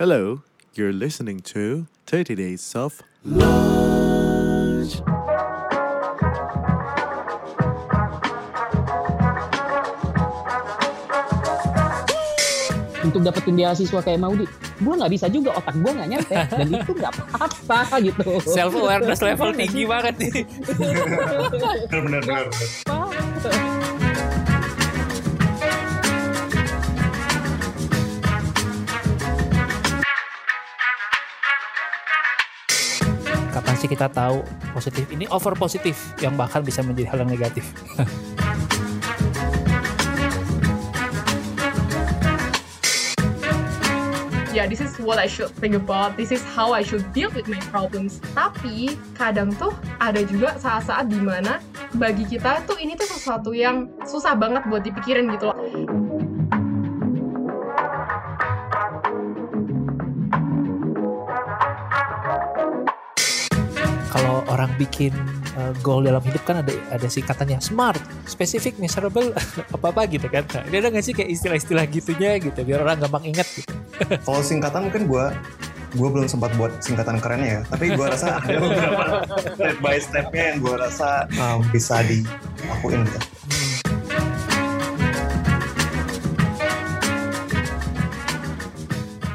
Hello, you're listening to 30 Days of Lunch. untuk dapetin beasiswa kayak Maudi gue nggak bisa juga otak gue nggak nyampe. Dan itu nggak apa-apa gitu. Self awareness level tinggi banget nih. Benar benar kapan kita tahu positif ini over positif yang bahkan bisa menjadi hal yang negatif yeah, this is what I should think about, this is how I should deal with my problems. Tapi kadang tuh ada juga saat-saat di mana bagi kita tuh ini tuh sesuatu yang susah banget buat dipikirin gitu loh. Orang bikin uh, goal dalam hidup kan ada ada singkatannya smart, specific, measurable, apa apa gitu kan. Nah, ini ada nggak sih kayak istilah-istilah gitunya gitu biar orang gampang ingat gitu. Kalau singkatan mungkin gue gue belum sempat buat singkatan kerennya ya, tapi gue rasa ada beberapa step by stepnya yang gue rasa um, bisa dilakuin gitu.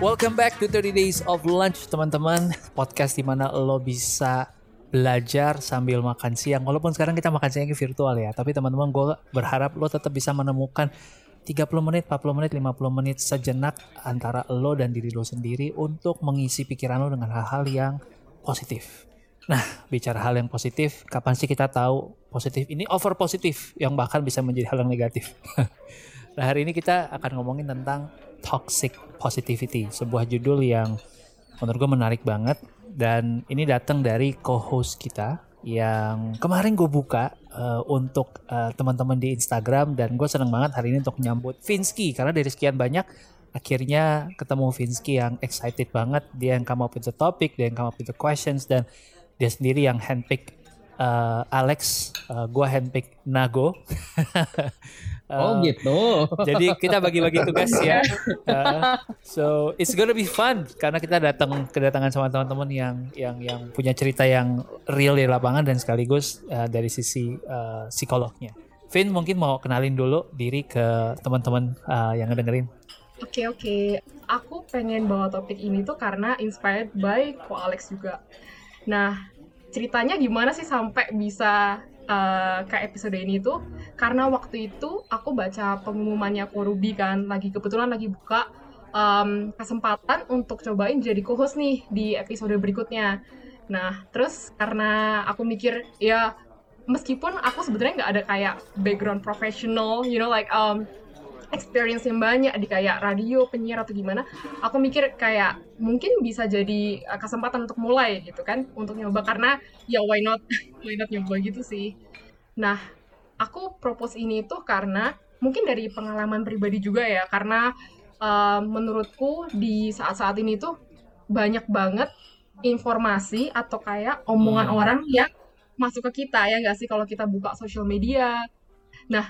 Welcome back to 30 Days of Lunch teman-teman Podcast di mana lo bisa belajar sambil makan siang Walaupun sekarang kita makan siangnya virtual ya Tapi teman-teman gue berharap lo tetap bisa menemukan 30 menit, 40 menit, 50 menit sejenak antara lo dan diri lo sendiri untuk mengisi pikiran lo dengan hal-hal yang positif. Nah, bicara hal yang positif, kapan sih kita tahu positif ini over positif yang bahkan bisa menjadi hal yang negatif? nah, hari ini kita akan ngomongin tentang toxic positivity, sebuah judul yang menurut gue menarik banget dan ini datang dari co-host kita yang kemarin gue buka uh, untuk uh, teman-teman di Instagram. Dan gue seneng banget hari ini untuk menyambut Vinsky karena dari sekian banyak akhirnya ketemu Vinsky yang excited banget. Dia yang come up with the topic dia yang come up with the questions dan dia sendiri yang handpick uh, Alex uh, gue handpick Nago. Oh gitu. jadi kita bagi-bagi tugas ya. Uh, so it's gonna be fun karena kita datang kedatangan sama teman-teman yang yang yang punya cerita yang real di lapangan dan sekaligus uh, dari sisi uh, psikolognya. Vin mungkin mau kenalin dulu diri ke teman-teman uh, yang ngedengerin. Oke oke, aku pengen bawa topik ini tuh karena inspired by Ko Alex juga. Nah, ceritanya gimana sih sampai bisa uh, ke episode ini tuh? Karena waktu itu aku baca pengumumannya Ko Ruby kan, lagi kebetulan lagi buka um, kesempatan untuk cobain jadi co-host nih di episode berikutnya. Nah, terus karena aku mikir ya meskipun aku sebenarnya nggak ada kayak background professional, you know like um, experience yang banyak di kayak radio, penyiar atau gimana, aku mikir kayak mungkin bisa jadi uh, kesempatan untuk mulai gitu kan, untuk nyoba karena ya why not, why not nyoba gitu sih. Nah, aku propose ini tuh karena mungkin dari pengalaman pribadi juga ya, karena uh, menurutku di saat-saat ini tuh banyak banget informasi atau kayak omongan Hmm. orang yang masuk ke kita ya nggak sih kalau kita buka sosial media. Nah,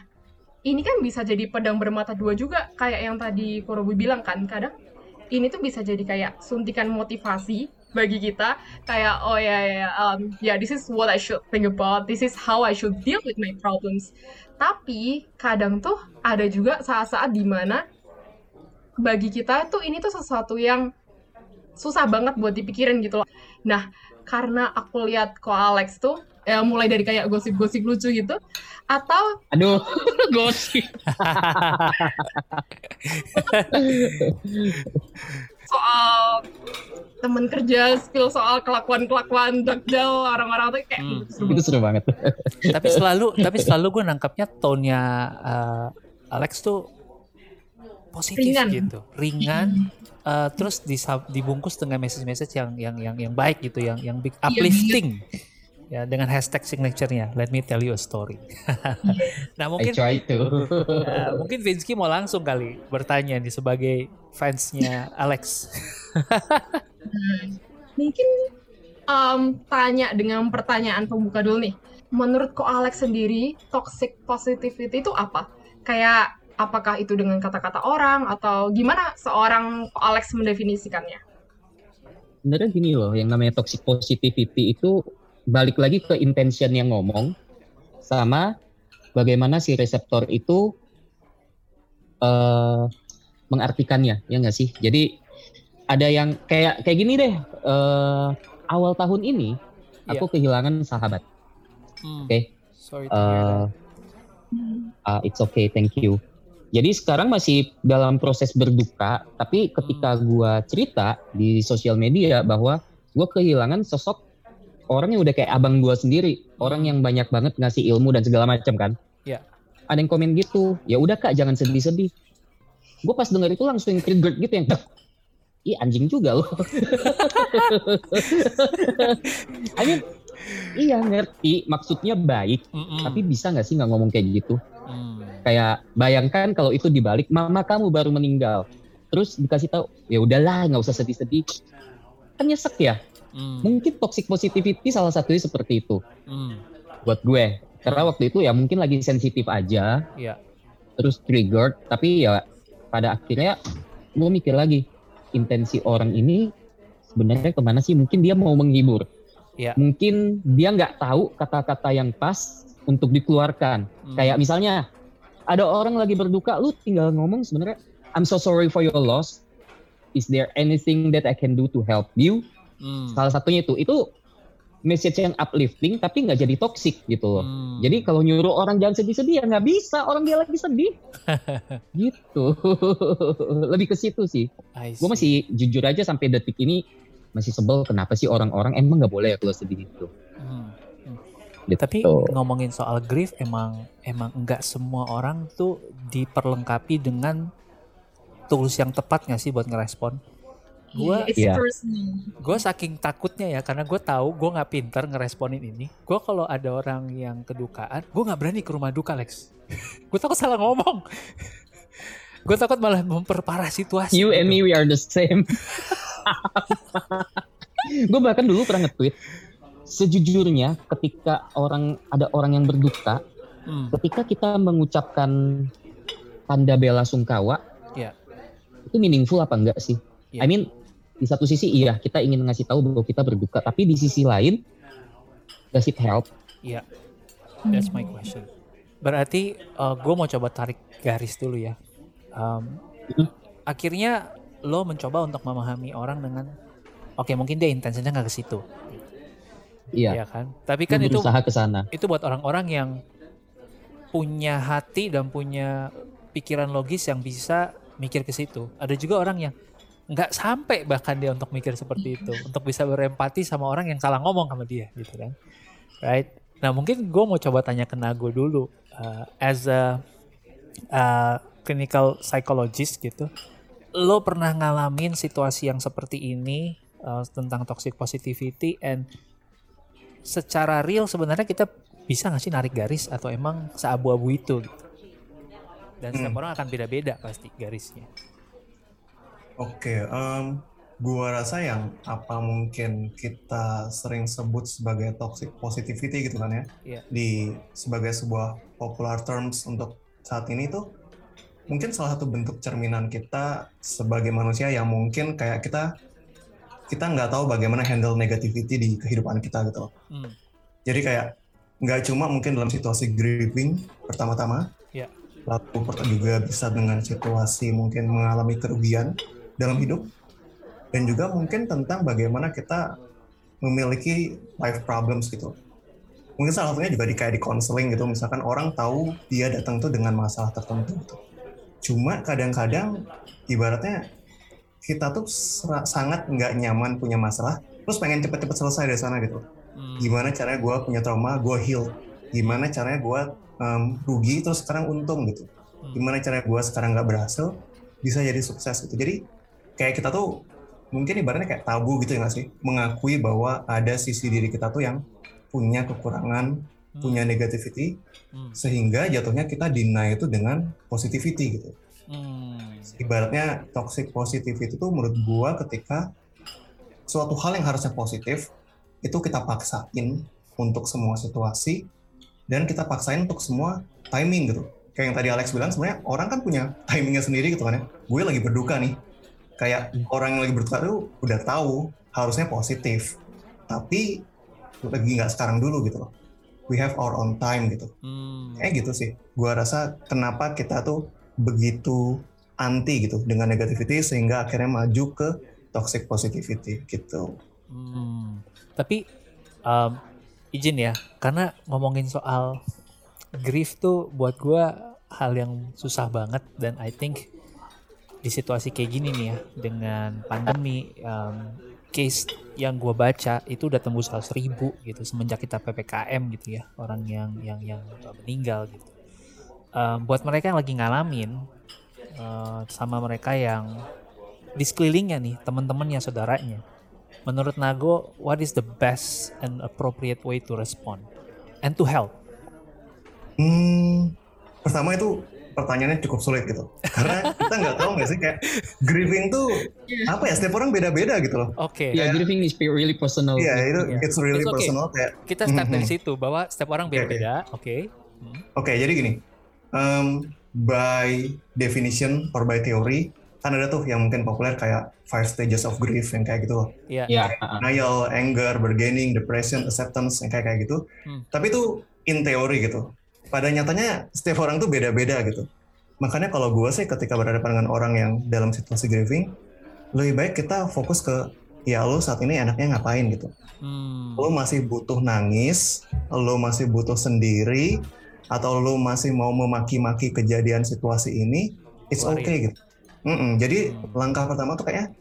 ini kan bisa jadi pedang bermata dua juga kayak yang tadi Korobu bilang kan. Kadang ini tuh bisa jadi kayak suntikan motivasi bagi kita kayak oh ya ya ya, um, ya this is what I should think about this is how I should deal with my problems. Tapi kadang tuh ada juga saat-saat di mana bagi kita tuh ini tuh sesuatu yang susah banget buat dipikirin gitu loh. Nah karena aku lihat ko Alex tuh ya mulai dari kayak gosip-gosip lucu gitu atau aduh gosip. Soal temen kerja spill soal kelakuan-kelakuan dakjal orang-orang tuh kayak Hmm. seru itu seru banget. Tapi selalu tapi selalu gue nangkapnya tone-nya uh, Alex tuh positif Ringan. gitu. Ringan uh, terus dibungkus dengan message-message yang yang yang yang baik gitu yang yang big uplifting ya dengan hashtag signature-nya. Let me tell you a story. Nah I mungkin try to. Uh, mungkin Vinsky mau langsung kali bertanya nih sebagai fansnya Alex. Mungkin um, tanya dengan pertanyaan pembuka dulu nih. Menurut ko Alex sendiri toxic positivity itu apa? Kayak apakah itu dengan kata-kata orang atau gimana seorang Alex mendefinisikannya? Sebenarnya gini loh, yang namanya toxic positivity itu balik lagi ke intention yang ngomong sama bagaimana si reseptor itu uh, mengartikannya, ya nggak sih? Jadi ada yang kayak kayak gini deh, uh, awal tahun ini aku kehilangan sahabat. Hmm. Oke. Sorry hear Uh, uh, it's okay, thank you. Jadi sekarang masih dalam proses berduka, tapi ketika gua cerita di sosial media bahwa gua kehilangan sosok orang yang udah kayak abang gua sendiri, orang yang banyak banget ngasih ilmu dan segala macam kan. Iya. Ada yang komen gitu, ya udah kak jangan sedih-sedih. Gue pas denger itu langsung triggered gitu yang, ih anjing juga loh. I mean, iya ngerti maksudnya baik, Mm-mm. tapi bisa nggak sih nggak ngomong kayak gitu? Hmm. kayak bayangkan kalau itu dibalik mama kamu baru meninggal terus dikasih tahu ya udahlah nggak usah sedih-sedih kan nyesek ya Hmm. mungkin toxic positivity salah satunya seperti itu Hmm. buat gue karena waktu itu ya mungkin lagi sensitif aja Iya. terus triggered tapi ya pada akhirnya gue mikir lagi intensi orang ini sebenarnya ke mana sih mungkin dia mau menghibur Iya. mungkin dia nggak tahu kata-kata yang pas untuk dikeluarkan Hmm. Kayak misalnya ada orang lagi berduka, lu tinggal ngomong sebenarnya I'm so sorry for your loss. Is there anything that I can do to help you? Hmm. Salah satunya itu, itu message yang uplifting tapi nggak jadi toxic gitu loh. Hmm. Jadi kalau nyuruh orang jangan sedih-sedih ya nggak bisa, orang dia lagi sedih. gitu. Lebih ke situ sih. Gue masih jujur aja sampai detik ini masih sebel kenapa sih orang-orang emang nggak boleh ya kalau sedih itu. Hmm. Gitu. Tapi ngomongin soal grief emang emang enggak semua orang tuh diperlengkapi dengan tools yang tepat nggak sih buat ngerespon? Iya. personal. gue saking takutnya ya karena gue tahu gue nggak pinter ngeresponin ini. Gue kalau ada orang yang kedukaan, gue nggak berani ke rumah duka Lex. gue takut salah ngomong. gue takut malah memperparah situasi. You and me we are the same. gue bahkan dulu pernah nge-tweet sejujurnya ketika orang ada orang yang berduka, Hmm, ketika kita mengucapkan tanda bela sungkawa, Iya. itu meaningful apa enggak sih? Iya. I mean di satu sisi iya kita ingin ngasih tahu bahwa kita berduka, tapi di sisi lain does it help? Iya, that's my question. Berarti gue mau coba tarik garis dulu ya. Um, akhirnya lo mencoba untuk memahami orang dengan, oke mungkin dia intensinya nggak ke situ, Iya. ya kan? Tapi kan itu ke sana. itu buat orang-orang yang punya hati dan punya pikiran logis yang bisa mikir ke situ. Ada juga orang yang nggak sampai bahkan dia untuk mikir seperti itu, untuk bisa berempati sama orang yang salah ngomong sama dia, gitu kan? Right? Nah mungkin gue mau coba tanya ke Nago dulu, uh, as a uh, clinical psychologist gitu, lo pernah ngalamin situasi yang seperti ini uh, tentang toxic positivity and secara real sebenarnya kita bisa nggak sih narik garis atau emang seabu-abu itu gitu. Dan setiap Hmm. orang akan beda-beda pasti garisnya. Oke, em, gua rasa yang apa mungkin kita sering sebut sebagai toxic positivity gitu kan ya, Iya. di sebagai sebuah popular terms untuk saat ini tuh mungkin salah satu bentuk cerminan kita sebagai manusia yang mungkin kayak kita kita nggak tahu bagaimana handle negativity di kehidupan kita gitu. Hmm. Jadi kayak nggak cuma mungkin dalam situasi grieving pertama-tama, Iya. lalu juga bisa dengan situasi mungkin mengalami kerugian dalam hidup, dan juga mungkin tentang bagaimana kita memiliki life problems gitu. Mungkin salah satunya juga di kayak di counseling gitu, misalkan orang tahu dia datang tuh dengan masalah tertentu gitu. Cuma kadang-kadang ibaratnya kita tuh sangat nggak nyaman punya masalah, terus pengen cepet-cepet selesai dari sana gitu Hmm. gimana caranya gue punya trauma gue heal gimana caranya gue um, rugi terus sekarang untung gitu Hmm. gimana caranya gue sekarang nggak berhasil bisa jadi sukses gitu jadi kayak kita tuh mungkin ibaratnya kayak tabu gitu ya nggak sih mengakui bahwa ada sisi diri kita tuh yang punya kekurangan Hmm. punya negativity Hmm. sehingga jatuhnya kita deny itu dengan positivity gitu Hmm. ibaratnya toxic positivity itu menurut gua ketika suatu hal yang harusnya positif itu kita paksain untuk semua situasi dan kita paksain untuk semua timing gitu kayak yang tadi Alex bilang sebenarnya orang kan punya timingnya sendiri gitu kan ya gue lagi berduka nih kayak orang yang lagi berduka tuh udah tahu harusnya positif. Tapi lagi nggak sekarang dulu gitu loh. We have our own time gitu. Hmm. kayak gitu sih. Gue rasa kenapa kita tuh begitu anti gitu dengan negativity sehingga akhirnya maju ke toxic positivity gitu. Hmm. Tapi um, izin ya, karena ngomongin soal grief tuh buat gua hal yang susah banget dan I think di situasi kayak gini nih ya dengan pandemi um, case yang gua baca itu udah tembus 100 ribu gitu semenjak kita ppkm gitu ya orang yang yang yang meninggal gitu. Um, buat mereka yang lagi ngalamin uh, sama mereka yang di sekelilingnya nih teman-temannya saudaranya menurut Nago, what is the best and appropriate way to respond and to help? Hmm, pertama itu pertanyaannya cukup sulit gitu. Karena kita nggak tahu nggak sih kayak grieving tuh apa ya setiap orang beda-beda gitu loh. Oke, Ya, grieving is really personal. Iya itu Iya. it's really It's okay. personal kayak. kita start dari Mhm. situ bahwa setiap orang Oke, oke. beda-beda. Oke. Hmm. Oke jadi gini, um, by definition or by theory kan ada tuh yang mungkin populer kayak five stages of grief yang kayak gitu loh. Iya. Ya, uh-uh. Denial, anger, bargaining, depression, acceptance yang kayak kayak gitu. Hmm. Tapi itu in teori gitu. Pada nyatanya setiap orang tuh beda-beda gitu. Makanya kalau gue sih ketika berhadapan dengan orang yang dalam situasi grieving, lebih baik kita fokus ke ya lo saat ini enaknya ngapain gitu. Hmm. Lo masih butuh nangis, lo masih butuh sendiri, atau lo masih mau memaki-maki kejadian situasi ini, it's okay gitu. Mm-mm. Jadi Hmm. langkah pertama tuh kayaknya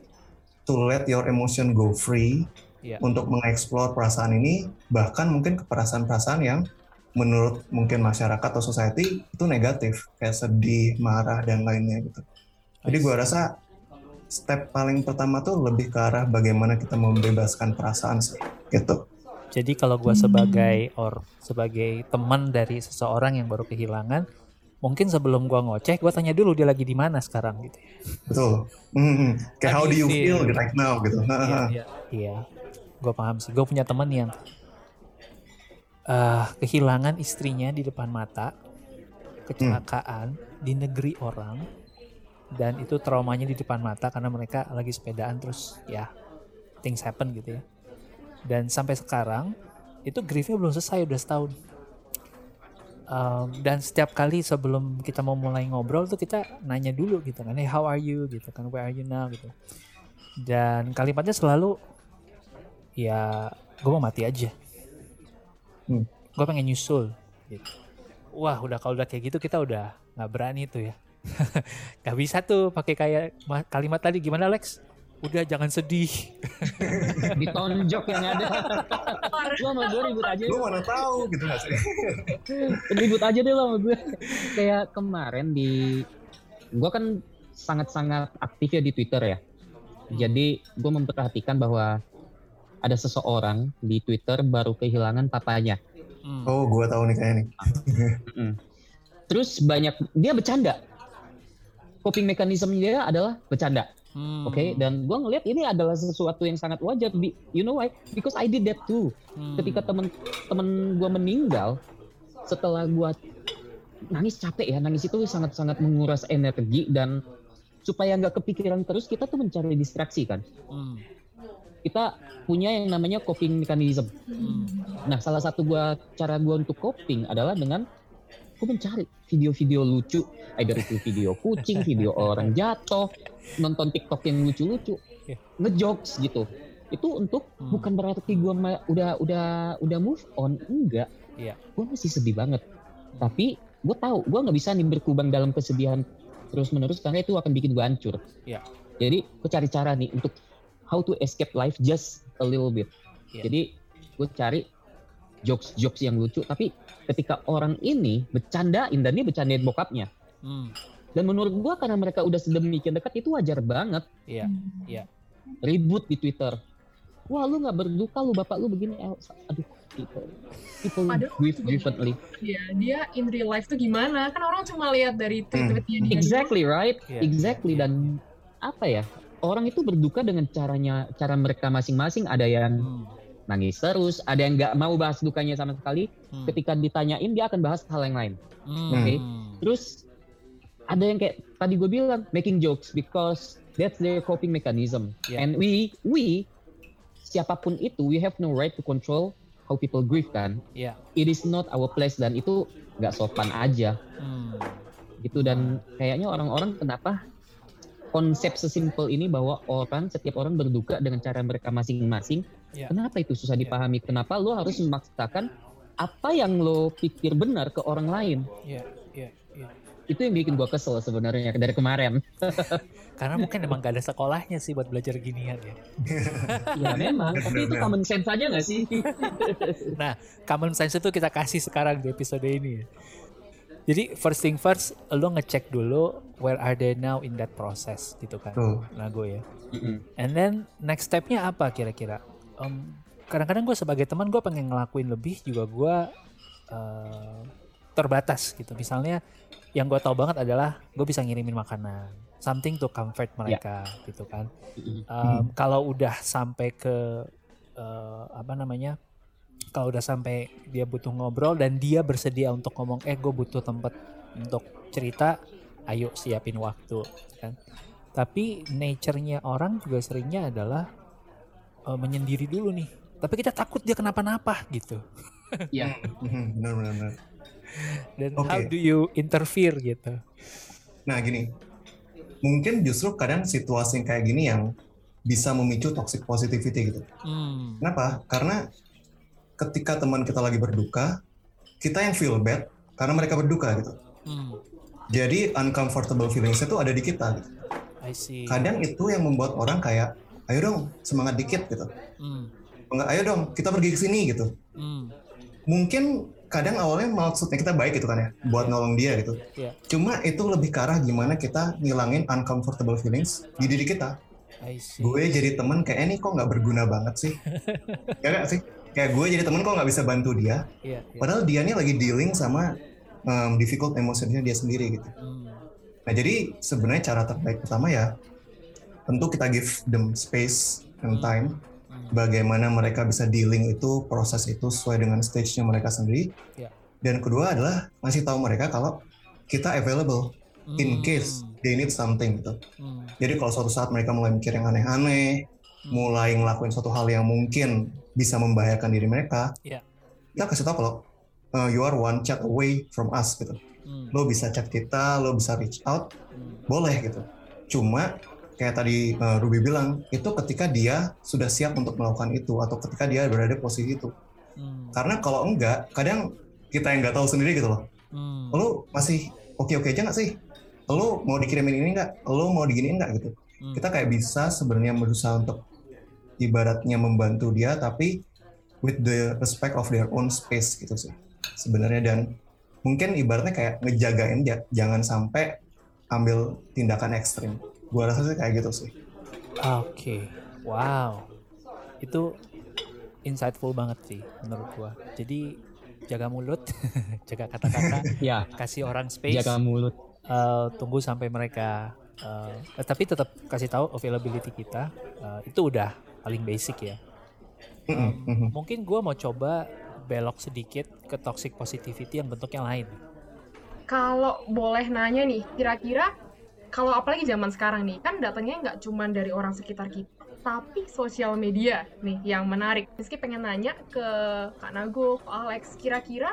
to let your emotion go free Iya. untuk mengeksplor perasaan ini, bahkan mungkin ke perasaan-perasaan yang menurut mungkin masyarakat atau society itu negatif, kayak sedih, marah dan lainnya gitu. Jadi gua rasa step paling pertama tuh lebih ke arah bagaimana kita membebaskan perasaan sih, gitu. Jadi kalau gua sebagai or sebagai teman dari seseorang yang baru kehilangan, mungkin sebelum gua ngoceh, gua tanya dulu dia lagi di mana sekarang gitu. Betul. Mhm. Kayak How do you feel? feel right now gitu. Iya, iya, iya. Gue paham sih. Gue punya teman yang eh kehilangan istrinya di depan mata, kecelakaan di negeri orang, dan itu traumanya di depan mata karena mereka lagi sepedaan terus ya things happen gitu ya. Dan sampai sekarang itu griefnya belum selesai udah setahun. Um, dan setiap kali sebelum kita mau mulai ngobrol tuh kita nanya dulu gitu kan, hey how are you gitu kan, where are you now gitu dan kalimatnya selalu ya gue mau mati aja Hmm. gue pengen nyusul gitu. wah udah kalau udah kayak gitu kita udah nggak berani tuh ya nggak bisa tuh pakai kayak ma- kalimat tadi gimana Lex udah jangan sedih ditonjok yang ada. Gua sama gue ribut aja. Lu mana tahu gitu nggak sih? ribut aja deh lah sama gue. Kayak kemarin di, gue kan sangat-sangat aktif ya di Twitter ya. Jadi gue memperhatikan bahwa ada seseorang di Twitter baru kehilangan papanya. Hmm. Oh, gua tahu nih kayaknya nih. Terus banyak dia bercanda. Coping mechanism dia adalah bercanda. Hmm. Oke, dan gue ngelihat ini adalah sesuatu yang sangat wajar. Be- You know why? Because I did that too. Hmm. Ketika temen-temen gue meninggal, setelah gue nangis capek ya, nangis itu sangat-sangat menguras energi dan supaya nggak kepikiran terus kita tuh mencari distraksi kan. Hmm. Kita punya yang namanya coping mechanism. Hmm. Nah, salah satu gua cara gua untuk coping adalah dengan gue mencari video-video lucu, either itu video kucing, video orang jatuh, nonton TikTok yang lucu-lucu, ngejokes gitu. Itu untuk Hmm. bukan berarti gua udah udah udah move on, enggak. Iya. Gua masih sedih banget. Tapi gue tahu gua nggak bisa nih berkubang dalam kesedihan terus-menerus karena itu akan bikin gua hancur. Iya. Jadi gue cari cara nih untuk how to escape life just a little bit. Iya. Jadi gue cari jokes-jokes yang lucu tapi ketika orang ini bercandain dan dia bercandain bokapnya Hmm. dan menurut gua karena mereka udah sedemikian dekat itu wajar banget Iya. ribut di Twitter wah lu nggak berduka lu bapak lu begini Eh, aduh people people Aduh. grieve differently Iya, dia in real life tuh gimana? Kan orang cuma lihat dari tweet-tweetnya dia. exactly right Iya. exactly dan apa ya orang itu berduka dengan caranya cara mereka masing-masing ada yang Hmm. nangis terus, ada yang nggak mau bahas dukanya sama sekali. Hmm. Ketika ditanyain dia akan bahas hal yang lain. Hmm. Oke. Terus ada yang kayak tadi gue bilang making jokes because that's their coping mechanism. Yeah. And we we siapa pun itu we have no right to control how people grieve kan. Ya. It is not our place dan itu nggak sopan aja Hmm. gitu dan kayaknya orang-orang kenapa konsep sesimpel ini bahwa orang setiap orang berduka dengan cara mereka masing-masing. Ya. Kenapa itu susah Ya. dipahami? Kenapa lo harus memaksakan apa yang lo pikir benar ke orang lain? Ya. Ya. Ya. Itu yang bikin gua kesel sebenarnya dari kemarin. Karena mungkin emang gak ada sekolahnya sih buat belajar ginian ya. ya memang, tapi itu common sense aja gak sih? Common sense itu kita kasih sekarang di episode ini ya. Jadi first thing first, lo ngecek dulu where are they now in that process gitu kan. Tuh. Nago ya. And then next stepnya apa kira-kira? Em, kadang-kadang gue sebagai teman gue pengen ngelakuin lebih juga gue eh, terbatas gitu. Misalnya yang gue tahu banget adalah gue bisa ngirimin makanan, something to comfort mereka gitu kan. Em, Kalau udah sampai ke eh, apa namanya? Kalau udah sampai dia butuh ngobrol dan dia bersedia untuk ngomong, eh gue butuh tempat untuk cerita, ayo siapin waktu kan. Tapi nature-nya orang juga seringnya adalah eh, menyendiri dulu nih. Tapi kita takut dia kenapa-napa gitu. Ya, Mhm, benar benar benar. Dan Oke. how do you interfere gitu? Nah gini, mungkin justru kadang situasi yang kayak gini yang bisa memicu toxic positivity gitu. Hmm. Kenapa? Karena ketika teman kita lagi berduka, kita yang feel bad karena mereka berduka gitu. Hmm. Jadi uncomfortable feelings itu ada di kita. Gitu. I see. Kadang itu yang membuat orang kayak, ayo dong semangat dikit gitu. Hmm. Enggak, ayo dong kita pergi ke sini gitu. Hmm. Mungkin kadang awalnya maksudnya kita baik gitu kan ya, buat nolong dia gitu. Ya. Cuma itu lebih ke arah gimana kita ngilangin uncomfortable feelings di diri kita. I see. gue jadi temen kayak ini kok nggak berguna banget sih ya nggak sih kayak gue jadi temen kok nggak bisa bantu dia Iya, iya. padahal dia nih lagi dealing sama um, difficult emosinya dia sendiri gitu Hmm. nah jadi sebenarnya cara terbaik pertama ya tentu kita give them space and time Hmm. bagaimana mereka bisa dealing itu proses itu sesuai dengan stage-nya mereka sendiri Ya. dan kedua adalah ngasih tahu mereka kalau kita available in Hmm. case they need something gitu Hmm. jadi kalau suatu saat mereka mulai mikir yang aneh-aneh. Mulai ngelakuin suatu hal yang mungkin bisa membahayakan diri mereka, Iya. kita kasih tahu kalau uh, you are one chat away from us gitu. Hmm. Lo bisa chat kita, lo bisa reach out, Hmm. boleh gitu. Cuma kayak tadi uh, Ruby bilang, itu ketika dia sudah siap untuk melakukan itu atau ketika dia berada di posisi itu. Hmm. Karena kalau enggak, kadang kita yang nggak tahu sendiri gitu loh. Hmm. Lo masih oke-oke aja nggak sih? Lo mau dikirimin ini nggak? Lo mau diginiin nggak gitu? Hmm. kita kayak bisa sebenarnya berusaha untuk ibaratnya membantu dia tapi with the respect of their own space gitu sih sebenarnya dan mungkin ibaratnya kayak ngejagain dia jangan sampai ambil tindakan ekstrim gua rasa sih kayak gitu sih Oke, wow, itu insightful banget sih menurut gua. Jadi jaga mulut, jaga kata-kata, ya kasih orang space, jaga mulut. eh, tunggu sampai mereka. eh, tapi tetap kasih tahu availability kita eh, itu udah paling basic ya. Mhm. Mungkin gua mau coba belok sedikit ke toxic positivity yang bentuknya lain. Kalau boleh nanya nih, kira-kira kalau apalagi zaman sekarang nih, kan datangnya nggak cuma dari orang sekitar kita, tapi sosial media nih yang menarik. Rizky pengen nanya ke Kak Nago, ke Alex, kira-kira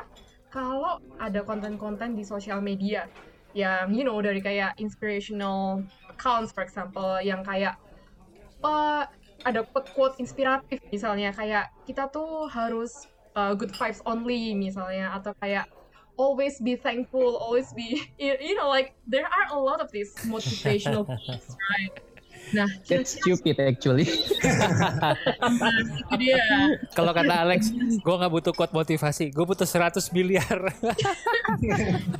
kalau ada konten-konten di sosial media yang, you know, dari kayak inspirational accounts, for example, yang kayak eh, ada quote-quote inspiratif misalnya, kayak kita tuh harus uh, good vibes only misalnya, atau kayak always be thankful, always be, you you know, like there are a lot of these motivational quotes, right? Nah, That's stupid actually. itu dia. Kalau kata Alex, gua nggak butuh quote motivasi, gue butuh 100 miliar.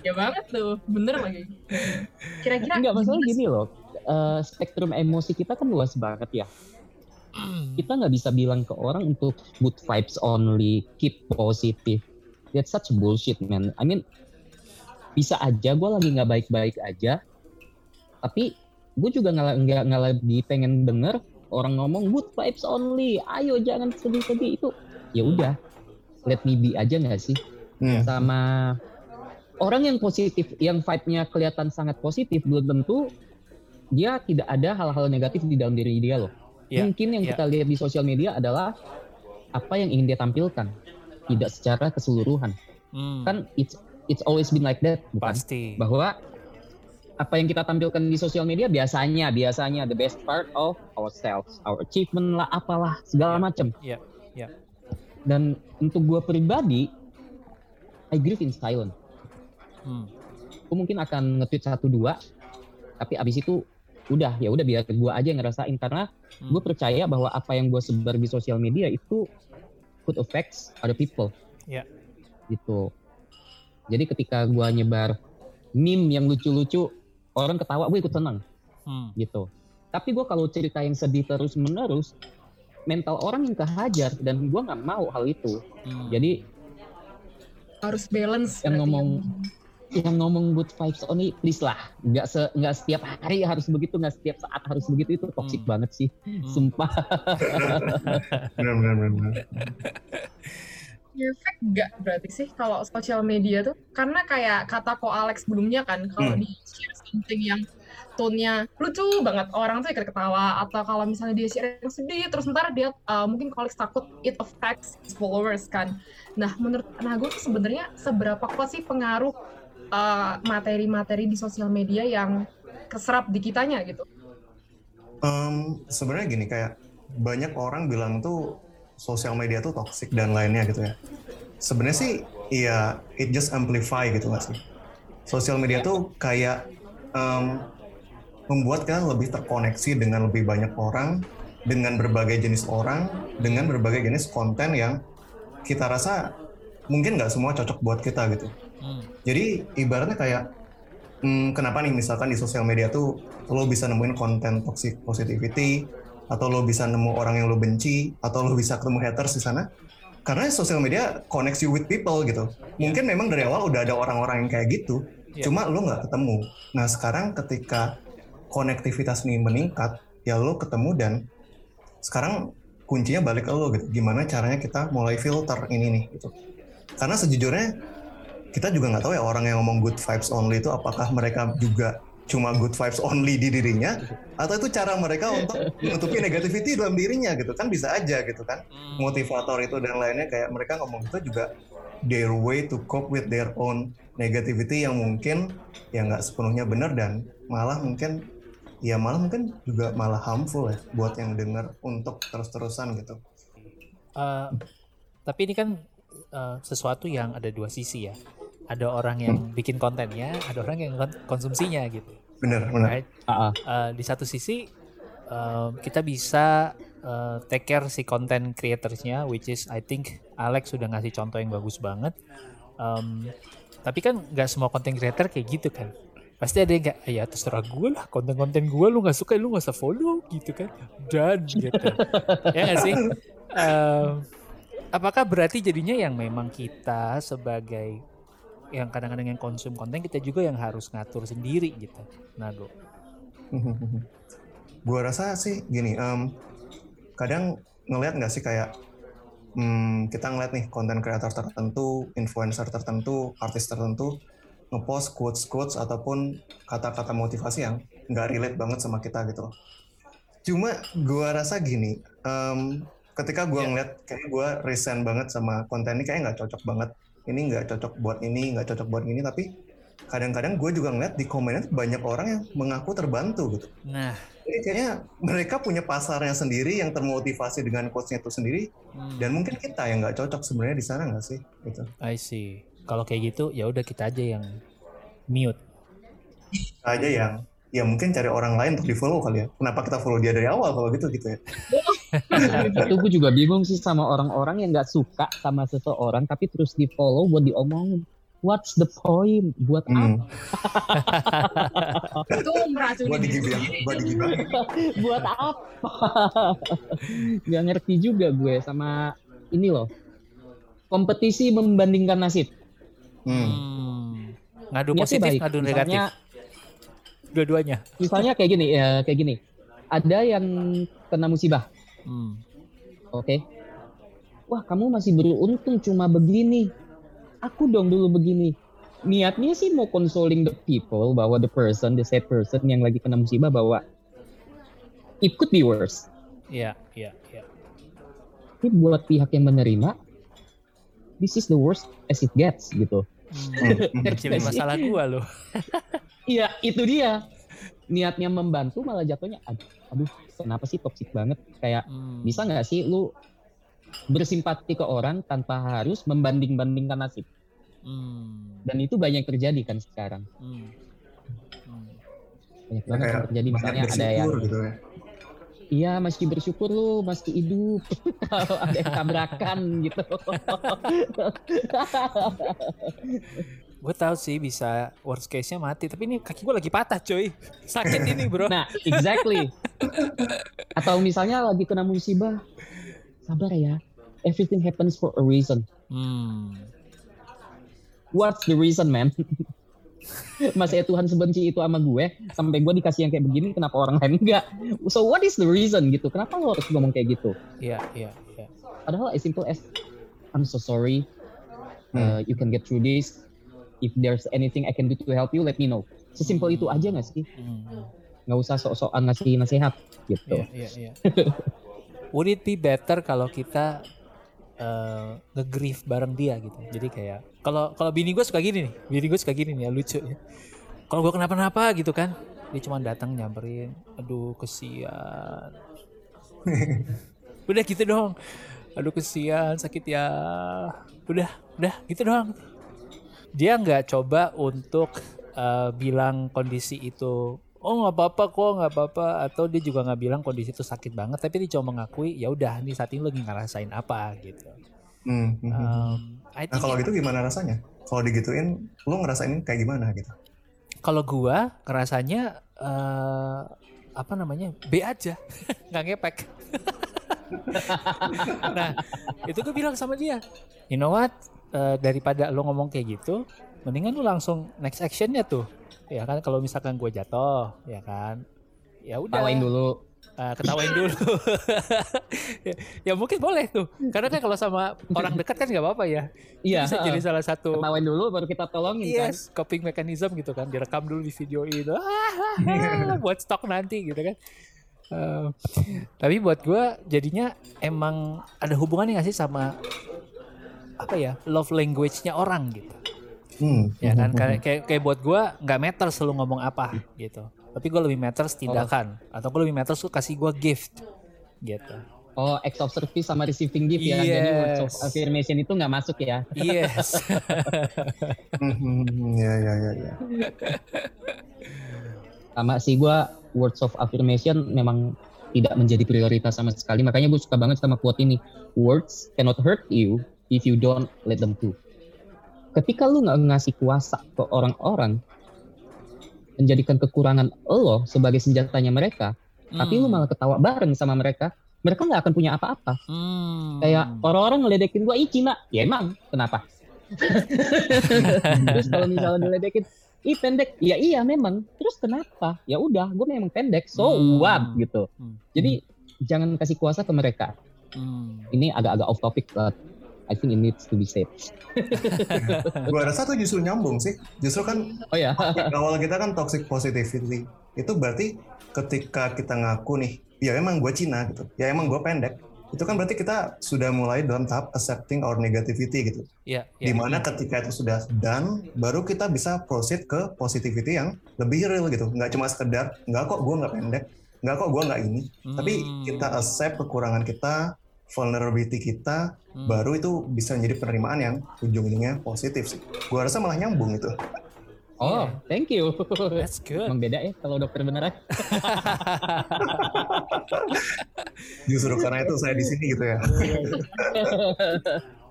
Ya banget tuh, bener lagi. Kira-kira Enggak masalah gini loh. eh, spektrum emosi kita kan luas banget ya. Kita nggak bisa bilang ke orang untuk good vibes only, keep positive. That's such bullshit man. I mean bisa aja gue lagi nggak baik-baik aja, tapi gue juga nggak nggak nggak lagi pengen denger orang ngomong good vibes only. Ayo jangan sedih-sedih. Itu ya udah. Let me be aja nggak sih? Hmm. sama orang yang positif yang vibe-nya kelihatan sangat positif belum tentu dia tidak ada hal-hal negatif di dalam diri dia loh Iya, mungkin yang iya. kita lihat di sosial media adalah apa yang ingin dia tampilkan. Tidak secara keseluruhan. Hmm, kan it's it's always been like that bukan? Pasti. bahwa apa yang kita tampilkan di sosial media biasanya biasanya the best part of ourselves our achievement lah apalah segala Iya, macam iya, iya. dan untuk gue pribadi I grieve in silence. Hmm, gue mungkin akan nge-tweet satu dua tapi abis itu udah ya udah biar gue aja yang ngerasain karena Hmm. gue percaya bahwa apa yang gue sebar di sosial media itu could affects other people Iya. gitu jadi ketika gue nyebar meme yang lucu-lucu orang ketawa gue ikut senang hmm, gitu tapi gue kalau cerita yang sedih terus menerus mental orang yang kehajar dan gue nggak mau hal itu hmm. jadi harus balance Yang berarti ngomong ya. Yang ngomong good vibes only please lah nggak se nggak setiap hari harus begitu nggak setiap saat harus begitu itu toxic Hmm. banget sih Hmm. sumpah Benar, benar, benar, benar. efek nggak berarti sih kalau sosial media tuh karena kayak kata ko Alex sebelumnya kan kalau Hmm. di share something yang tone-nya lucu banget orang tuh ikut ketawa atau kalau misalnya dia share yang sedih terus ntar dia uh, mungkin Alex takut it affects his followers kan nah menurut Nago tuh sebenarnya seberapa kuat sih pengaruh uh, materi-materi di sosial media yang keserap di kitanya gitu Em, sebenarnya gini kayak banyak orang bilang tuh sosial media tuh toxic dan lainnya gitu ya. Sebenarnya sih iya it just amplify gitu gak sih. Sosial media tuh kayak em, membuat kita lebih terkoneksi dengan lebih banyak orang, dengan berbagai jenis orang, dengan berbagai jenis konten yang kita rasa mungkin nggak semua cocok buat kita gitu. Hmm, Jadi ibaratnya kayak hmm, kenapa nih misalkan di sosial media tuh lo bisa nemuin konten toxic positivity atau lo bisa nemu orang yang lo benci atau lo bisa ketemu haters di sana karena sosial media connects you with people gitu. Mungkin memang dari awal udah ada orang-orang yang kayak gitu, Iya. cuma lo nggak ketemu. Nah sekarang ketika konektivitas ini meningkat, ya lo ketemu dan sekarang kuncinya balik ke lo gitu. Gimana caranya kita mulai filter ini nih gitu. Karena sejujurnya kita juga nggak tahu ya orang yang ngomong good vibes only itu apakah mereka juga cuma good vibes only di dirinya atau itu cara mereka untuk menutupi negativity dalam dirinya gitu kan bisa aja gitu kan hmm. motivator itu dan lainnya kayak mereka ngomong itu juga their way to cope with their own negativity yang mungkin ya nggak sepenuhnya benar dan malah mungkin ya malah mungkin juga malah harmful ya buat yang dengar untuk terus-terusan gitu. Eh, tapi ini kan eh, sesuatu yang ada dua sisi ya. Ada orang yang bikin kontennya, ada orang yang kon- konsumsinya gitu. Bener, bener. Right? Ah. Eh, di satu sisi eh, kita bisa eh, take care si content creatorsnya, which is I think Alex sudah ngasih contoh yang bagus banget. Em, tapi kan nggak semua content creator kayak gitu kan. Pasti ada yang kayak, "Ah, ya terserah gue lah, konten-konten gue lu nggak suka, lu nggak usah follow gitu kan. Dan gitu. ya nggak sih? Em, apakah berarti jadinya yang memang kita sebagai yang kadang-kadang yang konsum konten kita juga yang harus ngatur sendiri gitu. Nago. Gua rasa sih gini, em, kadang ngelihat nggak sih kayak hmm, kita ngeliat nih konten kreator tertentu, influencer tertentu, artis tertentu ngepost quotes quotes ataupun kata-kata motivasi yang nggak relate banget sama kita gitu loh. Cuma gua rasa gini, em, ketika gua Iya. ngeliat kayak gua resign banget sama konten ini kayak nggak cocok banget. Ini nggak cocok buat ini, nggak cocok buat ini, tapi kadang-kadang gue juga ngeliat di komennya banyak orang yang mengaku terbantu gitu. Nah, Jadi kayaknya mereka punya pasarnya sendiri yang termotivasi dengan quotes-nya itu sendiri hmm, dan mungkin kita yang nggak cocok sebenarnya di sana nggak sih gitu. I see. Kalau kayak gitu ya udah kita aja yang mute. Aja yang ya mungkin cari orang lain untuk di follow kali ya. Kenapa kita follow dia dari awal kalau gitu gitu ya? itu gue juga bingung sih sama orang-orang yang nggak suka sama seseorang tapi terus di follow buat diomongin what's the point buat Hmm. itu meracuni Buat diri digibah, sendiri. buat apa buat apa nggak ngerti juga gue sama ini loh kompetisi membandingkan nasib Hmm. Hmm. Ngadu Niatnya positif, baik. ngadu negatif. misalnya Dua-duanya. misalnya kayak gini ya kayak gini ada yang kena musibah, Hmm. oke? Wah, kamu masih beruntung cuma begini. Aku dong dulu begini. Niatnya sih mau consoling the people bahwa the person, the sad person yang lagi kena musibah bahwa it could be worse. Iya, iya, iya. Tapi buat pihak yang menerima, this is the worst as it gets gitu. Hmm. Kecilin masalah gua loh. Iya, itu dia. Niatnya membantu malah jatuhnya aduh, aduh kenapa sih toxic banget? Kayak Hmm. bisa nggak sih lu bersimpati ke orang tanpa harus membanding-bandingkan nasib? Hmm. Dan itu banyak terjadi kan sekarang. Hmm. Hmm. Banyak banget yang kayak terjadi banyak misalnya ada yang gitu ya. iya masih bersyukur lu masih hidup kalau ada yang tabrakan gitu. Gue tahu sih bisa worst case-nya mati, tapi ini kaki gue lagi patah, coy. Sakit ini, bro. Nah, exactly. Atau misalnya lagi kena musibah, sabar ya. Everything happens for a reason. Hmm. What's the reason, man? Masa ya Tuhan sebenci itu sama gue, sampai gue dikasih yang kayak begini, kenapa orang lain enggak? So what is the reason gitu? Kenapa lo harus ngomong kayak gitu? Iya, iya, iya. Padahal as simple as I'm so sorry, uh, you can get through this. If there's anything I can do to help you, let me know. Sesimpel itu aja nggak sih? Hmm. Nggak usah sok-sokan ngasih nasihat gitu. Iya, iya, iya. Would it be better kalau kita uh, nge-grief bareng dia gitu. Jadi kayak kalau kalau bini gue suka gini nih, bini gue suka gini nih ya lucu ya. Kalau gue kenapa-napa gitu kan, dia cuma datang nyamperin, aduh kesian. udah gitu dong, aduh kesian sakit ya. Udah, udah gitu doang. Dia nggak coba untuk uh, bilang kondisi itu oh nggak apa-apa kok nggak apa-apa atau dia juga nggak bilang kondisi itu sakit banget tapi dia cuma mengakui ya udah nih saat ini lagi ngerasain apa gitu. Hmm. Um, Nah kalau gitu gimana rasanya? Kalau digituin, lu ngerasain kayak gimana gitu? kalau gua ngerasanya eh apa namanya B aja nggak ngepek. nah itu gue bilang sama dia, you know what Eh, daripada lo ngomong kayak gitu, mendingan lu langsung next actionnya tuh, ya kan kalau misalkan gue jatuh, ya kan, ya udah. Tawain dulu. Eh, ketawain dulu. ya, ya mungkin boleh tuh. Karena kan kalau sama orang dekat kan nggak apa-apa ya. Iya. bisa jadi salah satu Tawain dulu baru kita tolongin kan. yes, coping mechanism gitu kan. Direkam dulu di video itu. Ah, buat stok nanti gitu kan. Eh, tapi buat gue jadinya emang ada hubungannya nggak sih sama apa ya love language-nya orang gitu Hmm. ya kan hmm, kayak kayak, kayak buat gue nggak matter selalu ngomong apa gitu tapi gue lebih matter tindakan atau gue lebih matter suka kasih gue gift gitu Oh, acts of service sama receiving gift ya. Jadi words of Yes. affirmation itu nggak masuk ya. yes Hmm, hmm, hmm. Ya, ya, ya, ya. Sama sih gua words of affirmation memang tidak menjadi prioritas sama sekali. Makanya gue suka banget sama quote ini. Words cannot hurt you if you don't let them to. Ketika lu nggak ngasih kuasa ke orang-orang, menjadikan kekurangan lo sebagai senjatanya mereka, tapi lu malah ketawa bareng sama mereka, mereka nggak akan punya apa-apa. Hmm. Kayak orang-orang ngeledekin gua, ih Cina. Ya emang, kenapa? Terus kalau misalnya diledekin, ih pendek. Ya iya memang. Terus kenapa? Ya udah, gue memang pendek. So Hmm. what gitu. Hmm. Jadi jangan kasih kuasa ke mereka. Hmm. Ini agak-agak off topic, but I think it needs to be said. Gua rasa tuh justru nyambung sih. Justru kan Oh ya, awal kita kan toxic positivity. Itu berarti ketika kita ngaku nih, ya emang gue Cina gitu. Ya emang gue pendek. Itu kan berarti kita sudah mulai dalam tahap accepting our negativity gitu. Ya, ya. Di mana ketika itu sudah done, baru kita bisa proceed ke positivity yang lebih real gitu. Nggak cuma sekedar, nggak kok gue nggak pendek, nggak kok gue nggak ini. Tapi Hmm. kita accept kekurangan kita, vulnerability kita, Hmm. baru itu bisa menjadi penerimaan yang ujung-ujungnya positif sih. Gua rasa malah nyambung itu. oh thank you. That's good. Emang beda ya kalau dokter beneran. Justru karena itu saya di sini gitu ya.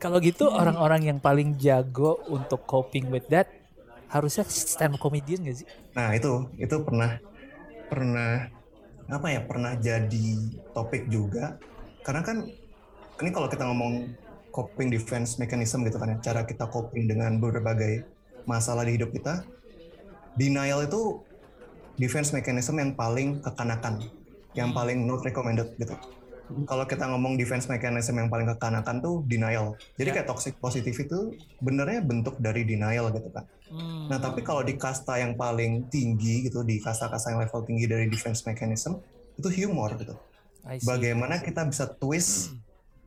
Kalau gitu orang-orang yang paling jago untuk coping with that harusnya stand up comedian gak sih? Nah itu itu pernah pernah apa ya pernah jadi topik juga karena kan ini kalau kita ngomong coping defense mechanism gitu kan ya cara kita coping dengan berbagai masalah di hidup kita denial itu defense mechanism yang paling kekanakan yang paling not recommended gitu. Kalau kita ngomong defense mechanism yang paling kekanakan tuh denial. Jadi Ya. kayak toxic positive itu benernya bentuk dari denial gitu kan. Hmm. Nah tapi kalau di kasta yang paling tinggi gitu, di kasta-kasta yang level tinggi dari defense mechanism, itu humor gitu. Bagaimana kita bisa twist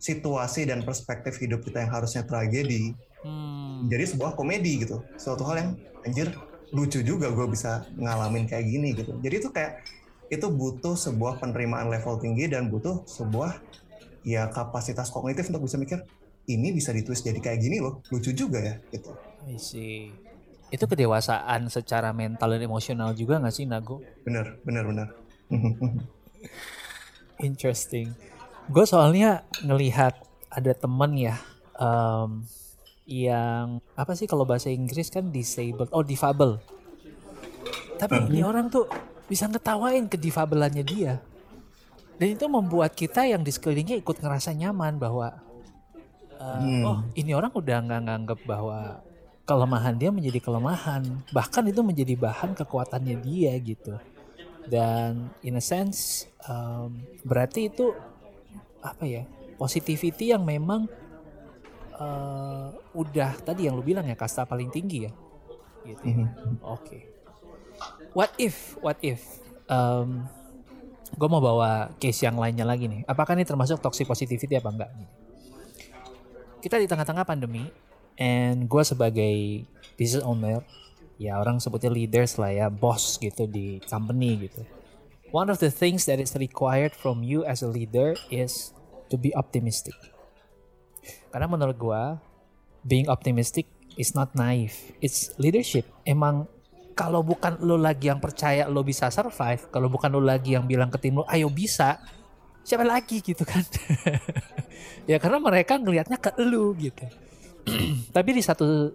situasi dan perspektif hidup kita yang harusnya tragedi Hmm. jadi sebuah komedi gitu suatu hal yang anjir lucu juga gue bisa ngalamin kayak gini gitu jadi itu kayak itu butuh sebuah penerimaan level tinggi dan butuh sebuah ya kapasitas kognitif untuk bisa mikir ini bisa ditwist jadi kayak gini loh lucu juga ya gitu I see. Itu kedewasaan secara mental dan emosional juga nggak sih Nago? bener bener bener Interesting. Gue soalnya ngelihat ada temen ya em, yang apa sih kalau bahasa Inggris kan disabled, oh difabel. Tapi ini orang tuh bisa ngetawain ke difabelannya dia. Dan itu membuat kita yang di sekelilingnya ikut ngerasa nyaman bahwa eh, Hmm. oh ini orang udah nggak nganggep bahwa kelemahan dia menjadi kelemahan, bahkan itu menjadi bahan kekuatannya dia gitu. Dan in a sense em, berarti itu apa ya positivity yang memang eh, udah tadi yang lu bilang ya kasta paling tinggi ya? Gitu. Ya. oke. What if what if um, gue mau bawa case yang lainnya lagi nih. Apakah ini termasuk toxic positivity apa enggak kita di tengah-tengah pandemi and gue sebagai business owner ya orang sebutnya leaders lah ya boss gitu di company gitu one of the things that is required from you as a leader is to be optimistic. Karena menurut gua being optimistic is not naive. It's leadership. Emang kalau bukan lo lagi yang percaya lo bisa survive kalau bukan lo lagi yang bilang ke tim lo ayo bisa siapa lagi gitu kan? Ya karena mereka ngelihatnya ke lu gitu. Tapi di satu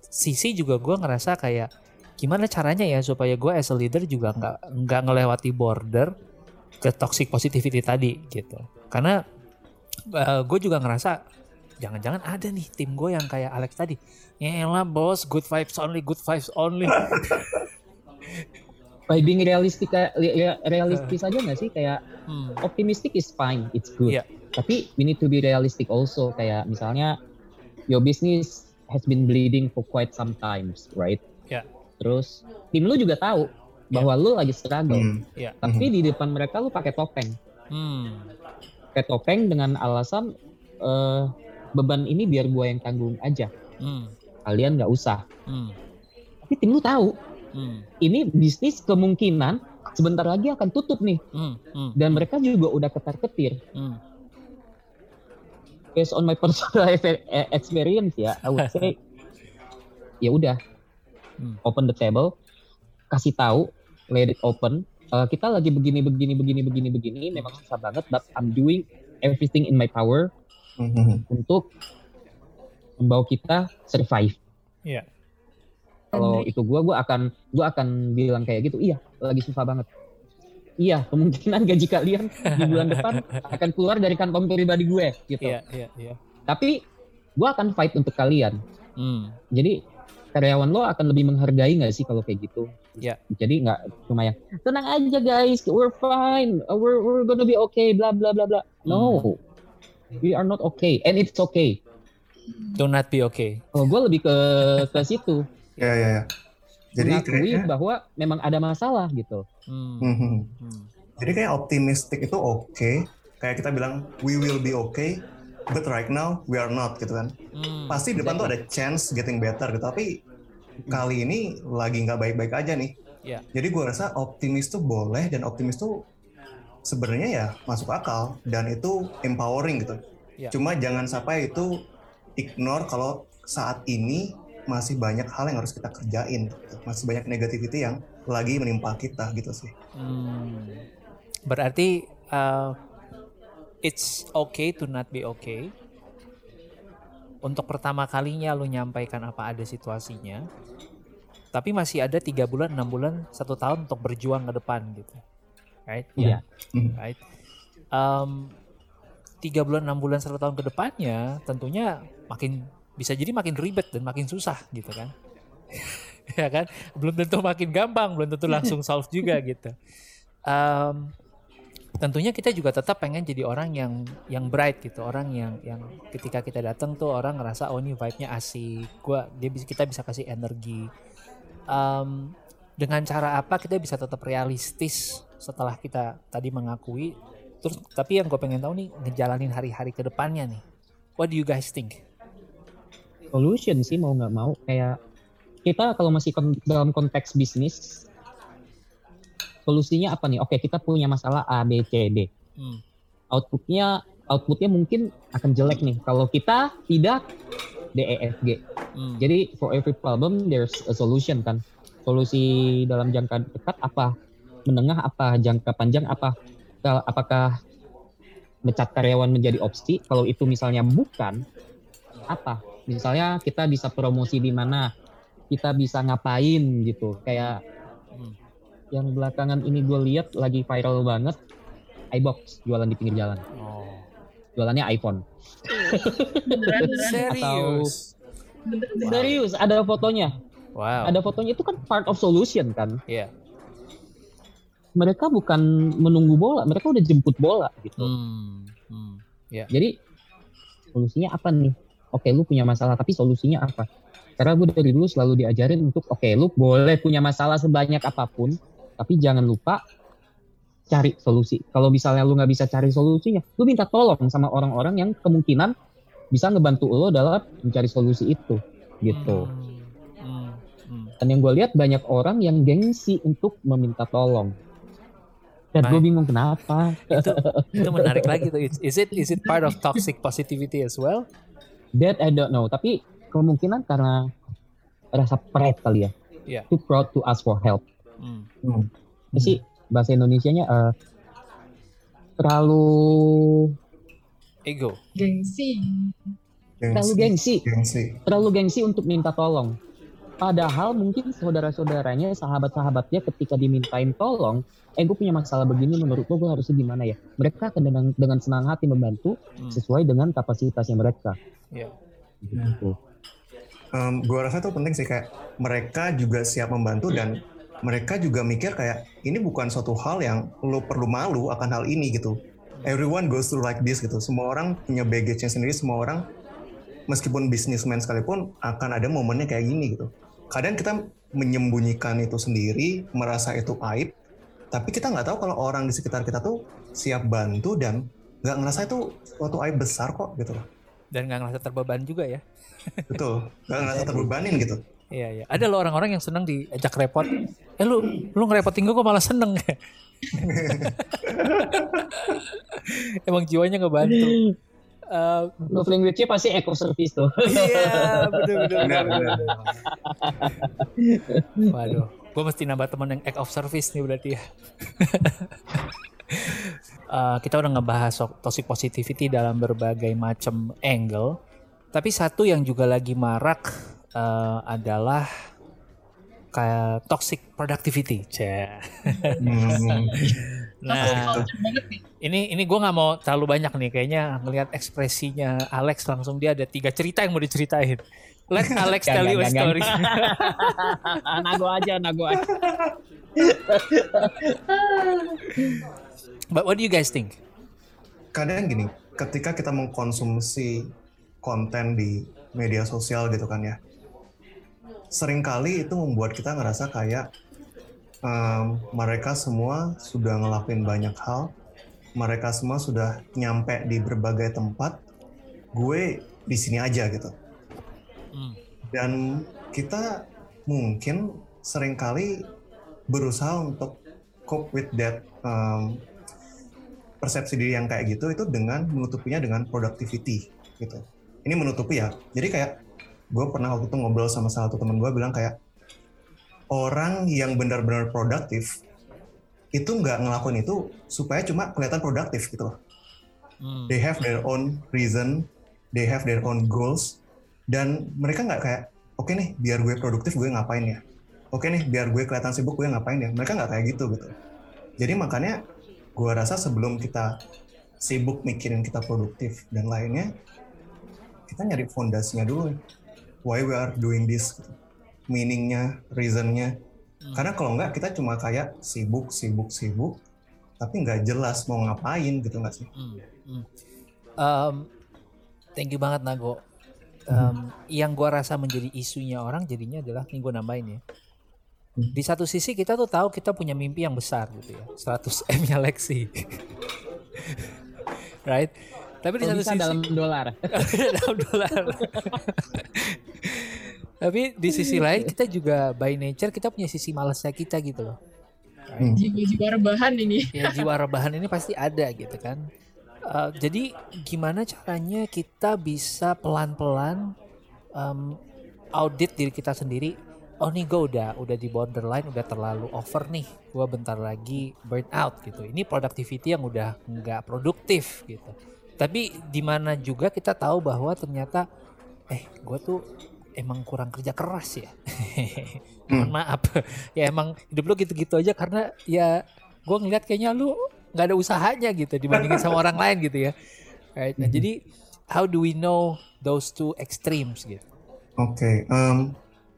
sisi juga gua ngerasa kayak gimana caranya ya supaya gue as a leader juga nggak nggak ngelewati border ke toxic positivity tadi gitu. Karena gue juga ngerasa jangan-jangan ada nih tim gue yang kayak Alex tadi. Yaelah bos good vibes only good vibes only. By being realistic realistis aja nggak sih? Kayak Hmm, optimistic is fine it's good. Iya. tapi we need to be realistic also kayak misalnya your business has been bleeding for quite some times right. Terus tim lu juga tahu bahwa lu lagi struggle. Hmm. Iya. tapi di depan mereka lu pakai topeng. Hmm, pakai topeng dengan alasan eh, beban ini biar gua yang tanggung aja. Hmm, kalian nggak usah. Hmm, tapi tim lu tahu. Hmm, ini bisnis kemungkinan sebentar lagi akan tutup nih. Hmm, hmm, dan mereka juga udah ketar ketir hmm. based on my personal eh, experience ya I would say. Ya udah Hmm. open the table kasih tahu let it open Eh, kita lagi begini begini begini begini begini memang susah banget but I'm doing everything in my power Hmm. untuk membawa kita survive Iya. kalau itu gua gua akan gua akan bilang kayak gitu iya lagi susah banget iya kemungkinan gaji kalian di bulan depan akan keluar dari kantong pribadi gue gitu Iya, iya, iya. tapi gua akan fight untuk kalian Hmm, jadi karyawan lo akan lebih menghargai nggak sih kalau kayak gitu? Iya. jadi nggak cuma yang tenang aja guys we're fine we're we're gonna be okay bla bla bla bla. No. We are not okay and it's okay. Do not be okay. kalau gue lebih ke ke situ. Ya ya ya. Jadi mengakui kayaknya bahwa memang ada masalah gitu. Hmm, Mhm. hmm, Jadi kayak optimistic itu oke. Kayak kita bilang we will be okay, but right now we are not gitu kan. hmm. Pasti di depan tuh ada chance getting better gitu. Tapi kali ini lagi nggak baik-baik aja nih. Iya. Jadi gue rasa optimis tuh boleh dan optimis tuh sebenarnya ya masuk akal dan itu empowering gitu. Iya. Cuma jangan sampai itu ignore kalau saat ini masih banyak hal yang harus kita kerjain. gitu. Masih banyak negativity yang lagi menimpa kita gitu sih. Hmm. Berarti uh, it's okay to not be okay. Untuk pertama kalinya lu nyampaikan apa ada situasinya, tapi masih ada tiga bulan, enam bulan, satu tahun untuk berjuang ke depan gitu, right? Iya. Right. Um, tiga bulan, enam bulan, satu tahun ke depannya, tentunya makin bisa jadi makin ribet dan makin susah gitu kan, ya kan? Belum tentu makin gampang, belum tentu langsung solve juga gitu. Um, tentunya kita juga tetap pengen jadi orang yang yang bright gitu orang yang yang ketika kita datang tuh orang ngerasa oh ini vibe-nya asik gua dia bisa kita bisa kasih energi. Em, dengan cara apa kita bisa tetap realistis setelah kita tadi mengakui. Terus tapi yang gue pengen tahu nih ngejalanin hari-hari ke depannya nih what do you guys think? Solution sih mau nggak mau. Kayak kita kalau masih dalam konteks bisnis solusinya apa nih? Oke kita punya masalah A B C D. Hmm. outputnya outputnya mungkin akan jelek nih. Kalau kita tidak D E F G. Hmm. jadi for every problem there's a solution kan? Solusi dalam jangka dekat apa? Menengah apa? Jangka panjang apa? Apakah mecat karyawan menjadi opsi? Kalau itu misalnya bukan apa? Misalnya kita bisa promosi di mana? Kita bisa ngapain gitu? Kayak Hmm. Yang belakangan ini gue lihat lagi viral banget iBox jualan di pinggir jalan oh. jualannya iPhone Beneran, beneran. serius serius ada fotonya wow ada fotonya itu kan part of solution kan Iya. mereka bukan menunggu bola mereka udah jemput bola gitu Hmm. Hmm. jadi solusinya apa nih oke lu punya masalah tapi solusinya apa karena gue dari dulu selalu diajarin untuk oke lu boleh punya masalah sebanyak apa pun tapi jangan lupa cari solusi. Kalau misalnya lu nggak bisa cari solusinya lu minta tolong sama orang-orang yang kemungkinan bisa ngebantu lo dalam mencari solusi itu gitu. Hmm. Hmm. Hmm. dan yang gue lihat banyak orang yang gengsi untuk meminta tolong. Dan gue bingung kenapa. Itu itu menarik lagi tuh. Is- it is it part of toxic positivity as well? That I don't know. Tapi kemungkinan karena rasa pride kali ya. Iya. too proud to ask for help Hmm. Hmm. Sih bahasa Indonesianya eh, terlalu ego Gengsi. terlalu gengsi Gengsi. terlalu gengsi untuk minta tolong padahal mungkin saudara-saudaranya sahabat-sahabatnya ketika dimintain tolong eh gue punya masalah begini menurut lo gue harusnya gimana ya mereka akan dengan dengan senang hati membantu Hmm. sesuai dengan kapasitasnya mereka Iya. gitu. Em, gua rasa itu penting sih kayak mereka juga siap membantu dan mereka juga mikir kayak ini bukan suatu hal yang lo perlu malu akan hal ini gitu. Everyone goes through like this gitu. Semua orang punya baggage-nya sendiri. Semua orang meskipun bisnismen sekalipun akan ada momennya kayak gini gitu. Kadang kita menyembunyikan itu sendiri, merasa itu aib, tapi kita nggak tahu kalau orang di sekitar kita tuh siap bantu dan nggak ngerasa itu suatu aib besar kok gitu loh. dan nggak ngerasa terbeban juga ya Betul, nggak ngerasa terbebanin gitu. Iya iya. Ada loh orang-orang yang senang diajak repot. Eh lu lu ngerepotin gue kok malah seneng ya. Emang jiwanya ngebantu. Eh, Love language-nya pasti eco service tuh. Iya betul betul. Waduh, gue mesti nambah teman yang act of service nih berarti ya. Eh, kita udah ngebahas toxic positivity dalam berbagai macam angle. Tapi satu yang juga lagi marak eh, adalah kayak toxic productivity. Cah. Hmm. Nah, ini ini gue nggak mau terlalu banyak nih kayaknya ngelihat ekspresinya Alex langsung dia ada tiga cerita yang mau diceritain. Let Alex tell you a story. nago aja, nago aja. But what do you guys think? kadang gini, ketika kita mengkonsumsi konten di media sosial gitu kan ya, sering kali itu membuat kita ngerasa kayak em, mereka semua sudah ngelakuin banyak hal, mereka semua sudah nyampe di berbagai tempat, gue di sini aja gitu. Hmm. Dan kita mungkin sering kali berusaha untuk cope with that um, persepsi diri yang kayak gitu itu dengan menutupinya dengan productivity gitu. Ini menutupi ya. Jadi kayak gue pernah waktu itu ngobrol sama salah satu teman gue bilang kayak orang yang benar-benar produktif itu nggak ngelakuin itu supaya cuma kelihatan produktif gitu loh. Hmm. They have their own reason, they have their own goals, dan mereka nggak kayak, oke nih, biar gue produktif gue ngapain ya? Oke nih, biar gue kelihatan sibuk gue ngapain ya? Mereka nggak kayak gitu gitu. Jadi makanya gue rasa sebelum kita sibuk mikirin kita produktif dan lainnya, kita nyari fondasinya dulu. Why we are doing this? Meaningnya, reasonnya. Hmm. Karena kalau nggak kita cuma kayak sibuk, sibuk, sibuk, tapi nggak jelas mau ngapain gitu nggak sih? Hmm, hmm. Um, thank you banget Nago. Um, Yang gua rasa menjadi isunya orang jadinya adalah ini gue nambahin ya. Hmm. Di satu sisi kita tuh tahu kita punya mimpi yang besar gitu ya, 100 M nya Lexi, right? Tapi di satu sisi dalam dolar. dalam dolar. Tapi di sisi lain kita juga by nature kita punya sisi malesnya kita gitu loh. Hmm. jiwa-jiwa rebahan ini. ya jiwa rebahan ini pasti ada gitu kan. Uh, jadi gimana caranya kita bisa pelan-pelan um, audit diri kita sendiri. Oh nih gue udah udah di borderline, udah terlalu over nih. Gue bentar lagi burn out gitu. Ini productivity yang udah nggak produktif gitu. Tapi di mana juga kita tahu bahwa ternyata eh gue tuh emang kurang kerja keras ya. Mohon maaf. ya emang hidup lu gitu-gitu aja karena ya gue ngeliat kayaknya lu nggak ada usahanya gitu dibandingin sama orang lain gitu ya. Right? Nah, jadi how do we know those two extremes gitu? Oke, em,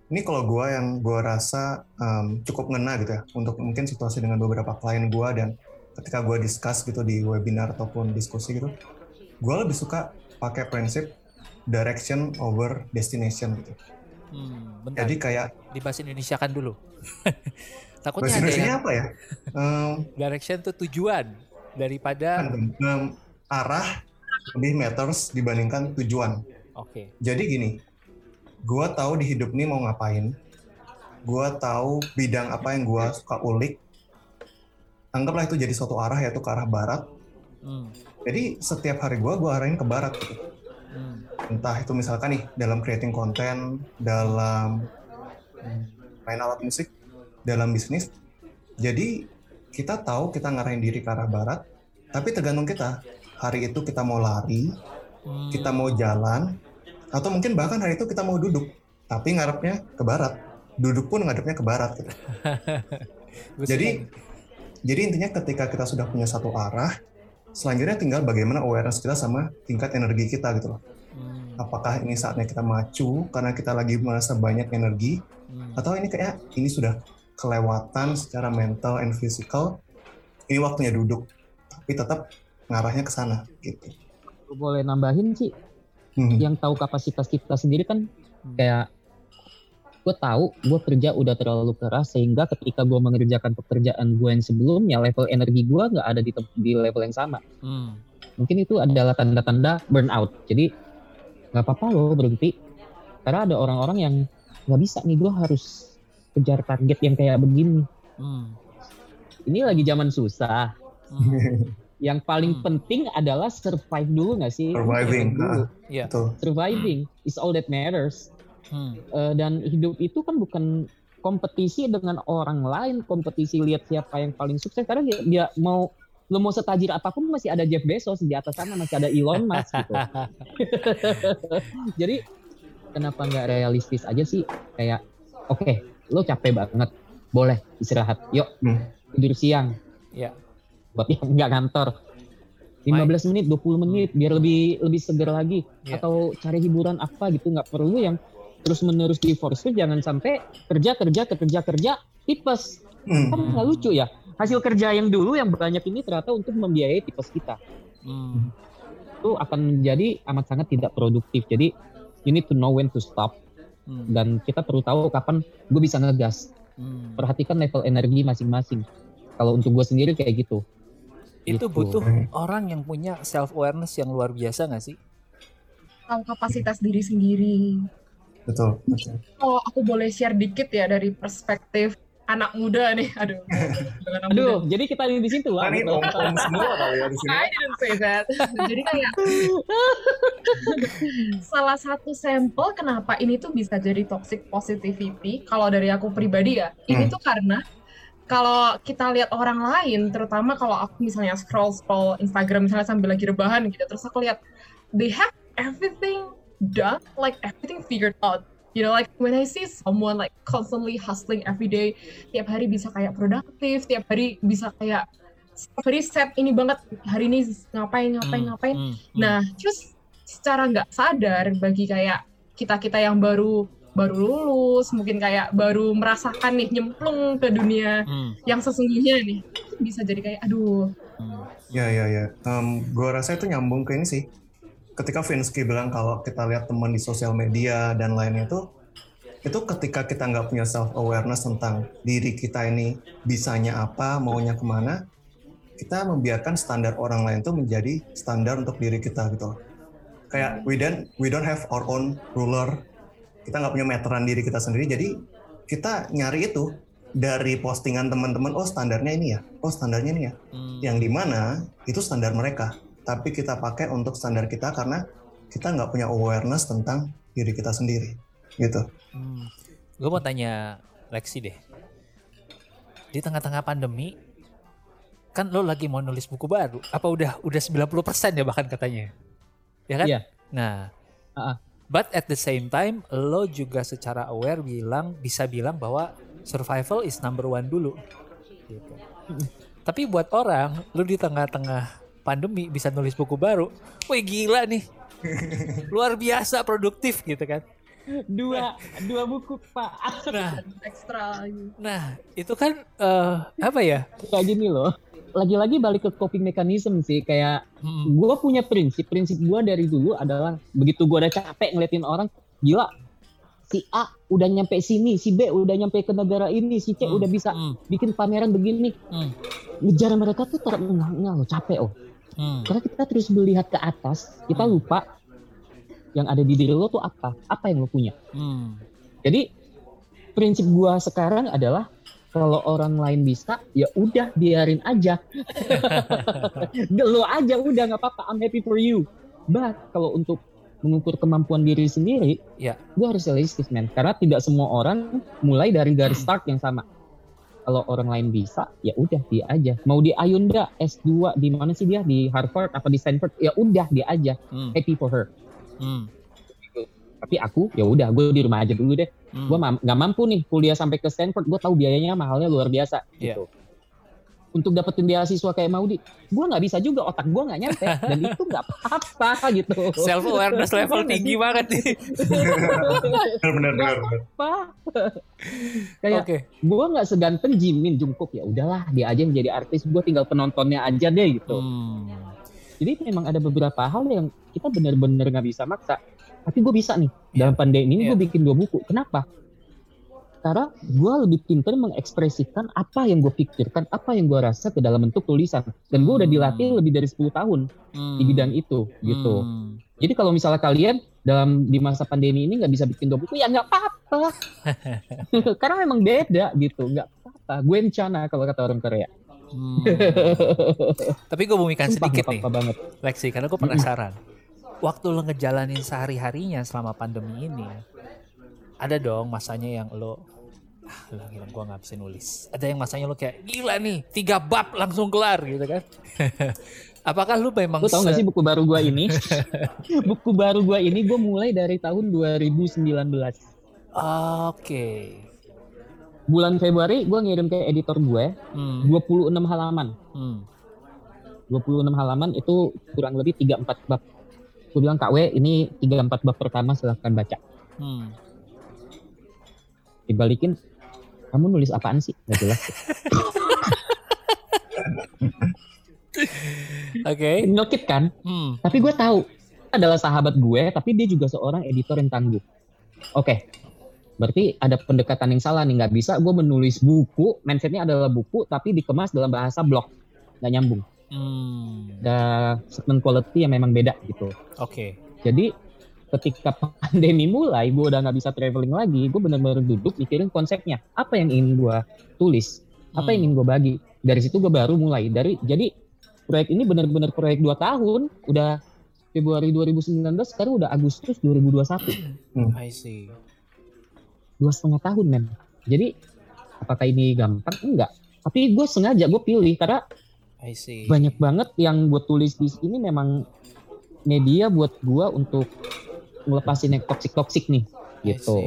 ini kalau gua yang gua rasa em, cukup ngena gitu ya untuk mungkin situasi dengan beberapa klien gua dan ketika gua discuss gitu di webinar ataupun diskusi gitu, gua lebih suka pakai prinsip direction over destination gitu. Hmm, bentar. Jadi kayak dibahas Indonesia kan dulu. Takutnya bahasa ada Indonesia yang apa ya? Em, direction tuh tujuan daripada em, arah lebih matters dibandingkan tujuan. oke. Jadi gini, gua tahu di hidup ini mau ngapain. Gua tahu bidang apa yang gua suka ulik. Anggaplah itu jadi suatu arah yaitu ke arah barat. Hmm, Jadi setiap hari gua gua arahin ke barat gitu. hmm, Entah itu misalkan nih dalam creating konten, dalam main alat musik, dalam bisnis. Jadi kita tahu kita ngarahin diri ke arah barat, tapi tergantung kita. Hari itu kita mau lari, hmm. kita mau jalan, atau mungkin bahkan hari itu kita mau duduk, tapi ngarepnya ke barat. Duduk pun ngadepnya ke barat. Gitu. Jadi, jadi intinya ketika kita sudah punya satu arah, selanjutnya tinggal bagaimana awareness kita sama tingkat energi kita gitu loh. Hmm, Apakah ini saatnya kita macu karena kita lagi merasa banyak energi, hmm. atau ini kayak ini sudah kelewatan secara mental and physical, ini waktunya duduk, tapi tetap ngarahnya ke sana gitu. Boleh nambahin sih, Hmm. yang tahu kapasitas kita sendiri kan Hmm. kayak gue tahu gue kerja udah terlalu keras sehingga ketika gue mengerjakan pekerjaan gue yang sebelumnya level energi gue nggak ada di, di level yang sama Hmm. mungkin itu adalah tanda-tanda burnout jadi nggak apa-apa loh berhenti karena ada orang-orang yang nggak bisa nih gue harus kejar target yang kayak begini Hmm. ini lagi zaman susah Hmm. yang paling Hmm. penting adalah survive dulu nggak sih Surviving, Dulu. Iya. Betul. surviving is all that matters Hmm. Eh, dan hidup itu kan bukan kompetisi dengan orang lain kompetisi lihat siapa yang paling sukses karena dia, dia mau lo mau setajir apa pun masih ada Jeff Bezos di atas sana masih ada Elon Musk gitu jadi kenapa nggak realistis aja sih kayak oke lo capek banget boleh istirahat yuk Hmm. tidur siang Ya. buat yang nggak kantor 15 menit 20 menit biar lebih lebih seger lagi Ya. atau cari hiburan apa gitu nggak perlu yang terus menerus di force feed jangan sampai kerja kerja kerja kerja tipes Hmm. kan nggak lucu ya hasil kerja yang dulu yang banyak ini ternyata untuk membiayai tipes kita Hmm. itu akan menjadi amat sangat tidak produktif jadi you need to know when to stop Hmm. dan kita perlu tahu kapan gue bisa ngegas Hmm. perhatikan level energi masing-masing kalau untuk gue sendiri kayak gitu Itu Gitu. butuh orang yang punya self awareness yang luar biasa nggak sih? Tahu kapasitas diri sendiri. Betul. betul. Oh, aku boleh share dikit ya dari perspektif anak muda nih. Aduh. anak muda. aduh jadi kita di situ lah Kan ini om-om semua kali ya di sini. I didn't say that. Jadi kayak salah satu sampel kenapa ini tuh bisa jadi toxic positivity kalau dari aku pribadi ya. Ini Hmm. tuh karena kalau kita lihat orang lain, terutama kalau aku misalnya scroll scroll Instagram misalnya sambil lagi rebahan gitu, terus aku lihat they have everything done, like everything figured out. You know, like when I see someone like constantly hustling every day, tiap hari bisa kayak produktif, tiap hari bisa kayak setiap hari set ini banget hari ini ngapain ngapain Hmm, ngapain. hmm, hmm. Nah, terus secara nggak sadar bagi kayak kita kita yang baru baru lulus, mungkin kayak baru merasakan nih nyemplung ke dunia Hmm. yang sesungguhnya nih, bisa jadi kayak aduh, Hmm. Ya ya ya. Em, gua rasa itu nyambung ke ini sih. Ketika Vinsky bilang kalau kita lihat teman di sosial media dan lainnya itu, itu ketika kita nggak punya self awareness tentang diri kita ini bisanya apa, maunya ke mana, kita membiarkan standar orang lain itu menjadi standar untuk diri kita gitu. Kayak we don't we don't have our own ruler. Kita nggak punya meteran diri kita sendiri. Jadi kita nyari itu dari postingan teman-teman. Oh standarnya ini ya. Oh standarnya ini ya Hmm. yang di mana itu standar mereka tapi kita pakai untuk standar kita karena kita nggak punya awareness tentang diri kita sendiri gitu Hmm. Gue mau tanya Lexi deh. Di tengah-tengah pandemi, kan lo lagi mau nulis buku baru. Apa udah udah 90% ya bahkan katanya? Ya kan? Iya. Nah, Ah, ah. but at the same time, lo juga secara aware bilang bisa bilang bahwa survival is number one dulu. Gitu. Tapi buat orang, lo di tengah-tengah pandemi bisa nulis buku baru, wih gila nih, luar biasa produktif gitu kan? dua dua buku pak. Nah, ekstra lagi. Nah, itu kan eh, apa ya? kayak gini loh. Lagi-lagi balik ke coping mechanism sih kayak Hmm, gue punya prinsip. Prinsip gue dari dulu adalah begitu gue udah capek ngeliatin orang gila si A udah nyampe sini si B udah nyampe ke negara ini si C Hmm, udah bisa hmm, bikin pameran begini. Hmm, ngejar mereka tuh terengah-engah loh capek oh hmm, karena kita terus melihat ke atas kita Hmm. lupa yang ada di diri lo tuh apa apa yang lo punya. Hmm, jadi prinsip gua sekarang adalah kalau orang lain bisa ya udah biarin aja. Lo aja udah nggak apa-apa I'm happy for you. But kalau untuk mengukur kemampuan diri sendiri Ya. gue harus realistis men. Karena tidak semua orang mulai dari garis start yang sama kalau orang lain bisa ya udah dia aja. Mau di Ayunda S2 di mana sih dia? Di Harvard apa di Stanford? Ya udah dia aja. Hmm, happy for her. Hmm, tapi aku ya udah gue di rumah aja dulu deh. Hmm. gue nggak mampu nih kuliah sampai ke Stanford. Gue tahu biayanya mahalnya luar biasa Iya. gitu untuk dapetin beasiswa kayak Maudi gue nggak bisa juga otak gue nggak nyampe. Dan itu nggak apa-apa gitu. Self awareness level tinggi banget nih. benar benar apa kayak Oke. gue nggak seganteng Jimin Jungkook. Ya udahlah dia aja yang jadi artis gue tinggal penontonnya aja deh gitu. Hmm, jadi memang ada beberapa hal yang kita bener-bener nggak bisa maksa. Tapi gue bisa nih. Iya. dalam pandemi ini Iya. gue bikin dua buku. Kenapa karena gue lebih pintar mengekspresikan apa yang gue pikirkan apa yang gue rasa ke dalam bentuk tulisan. Dan gue udah Hmm. dilatih lebih dari 10 tahun hmm, di bidang itu gitu. Hmm. jadi kalau misalnya kalian dalam di masa pandemi ini nggak bisa bikin dua buku ya nggak apa-apa. Karena memang beda gitu. Nggak apa-apa. Gue encana kalau kata orang Korea. Hmm. Tapi gue mau ikan Sumpah, sedikit nih, banget. Lexi, karena gue penasaran. Waktu lo ngejalanin sehari-harinya selama pandemi ini, ada dong masanya yang lo, ah lo gila gue nggak bisa nulis. Ada yang masanya lo kayak gila nih, tiga bab langsung kelar gitu kan? Apakah lu memang Lu tau gak sih buku baru gua ini? buku baru gua ini gue mulai dari tahun 2019. Oke. Bulan Februari gue ngirim ke editor gue Hmm. 26 halaman. Hmm. 26 halaman itu kurang lebih 3-4 bab. Gue bilang Kak W ini 3-4 bab pertama silahkan baca. Hmm. Dibalikin, kamu nulis apaan sih? Gak jelas. Oke. Nyelkit kan? Hmm. Tapi gue tahu adalah sahabat gue, tapi dia juga seorang editor yang tangguh. Oke, berarti ada pendekatan yang salah nih. Nggak bisa gue menulis buku, mindsetnya adalah buku, tapi dikemas dalam bahasa blog. Nggak nyambung. Hmm. Ada segment quality yang memang beda gitu. Oke. Jadi ketika pandemi mulai, gue udah nggak bisa traveling lagi. Gue benar-benar duduk mikirin konsepnya. Apa yang ingin gue tulis? Apa yang Hmm. ingin gue bagi? Dari situ gue baru mulai. Dari jadi proyek ini benar-benar proyek 2 tahun. Udah Februari 2019, sekarang udah Agustus 2021. I see. Dua setengah tahun men. Jadi apakah ini gampang? Enggak. Tapi gue sengaja gue pilih karena I see. banyak banget yang gue tulis di sini memang media buat gue untuk ngelepasin yang toxic toxic nih gitu.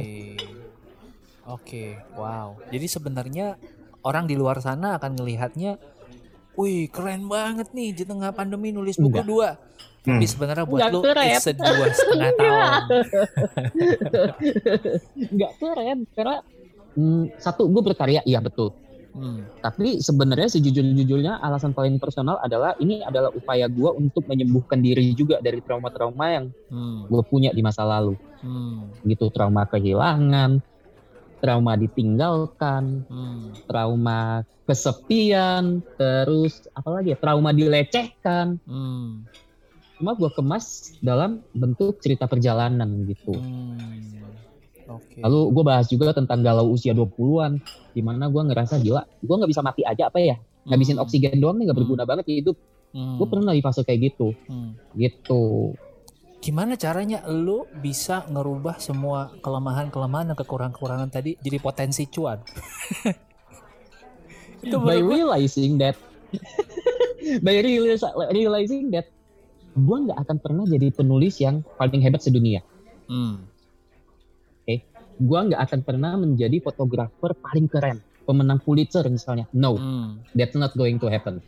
Oke, wow. Jadi sebenarnya orang di luar sana akan melihatnya wih keren banget nih di tengah pandemi nulis buku Enggak. dua. Tapi Hmm. sebenarnya buat Enggak lu keren. it's a dua setengah tahun. nggak keren karena hmm, satu gue berkarya iya betul Hmm. tapi sebenarnya sejujur-jujurnya alasan paling personal adalah ini adalah upaya gue untuk menyembuhkan diri juga dari trauma-trauma yang Hmm. gue punya di masa lalu Hmm. gitu trauma kehilangan trauma ditinggalkan Hmm. trauma kesepian terus apalagi ya trauma dilecehkan Hmm. cuma gue kemas dalam bentuk cerita perjalanan gitu Hmm. Oke. Lalu gue bahas juga tentang galau usia 20-an, di mana gue ngerasa gila, gue nggak bisa mati aja apa ya, ngabisin Hmm. oksigen doang nih nggak berguna banget di hidup. Hmm. Gue pernah di fase kayak gitu, Hmm. gitu. Gimana caranya lu bisa ngerubah semua kelemahan-kelemahan dan kekurangan-kekurangan tadi jadi potensi cuan? Itu By realizing that, by realizing that, gue nggak akan pernah jadi penulis yang paling hebat sedunia. Hmm. Gue nggak akan pernah menjadi fotografer paling keren, pemenang Pulitzer misalnya. No, Hmm. that's not going to happen.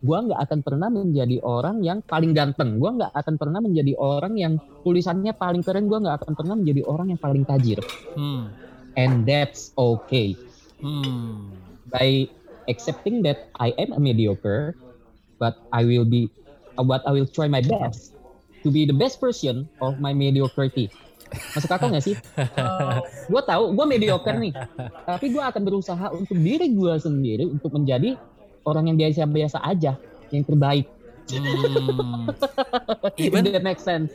Gua nggak akan pernah menjadi orang yang paling ganteng. Gua nggak akan pernah menjadi orang yang tulisannya paling keren. Gua nggak akan pernah menjadi orang yang paling tajir. Hmm. And that's okay. Hmm. By accepting that I am a mediocre, but I will be, but I will try my best to be the best version of my mediocrity. Masuk akal nggak sih? Oh, Gue tahu gue mediocre nih, tapi gue akan berusaha untuk diri gue sendiri untuk menjadi orang yang biasa-biasa aja, yang terbaik. Hmm. Even that makes sense.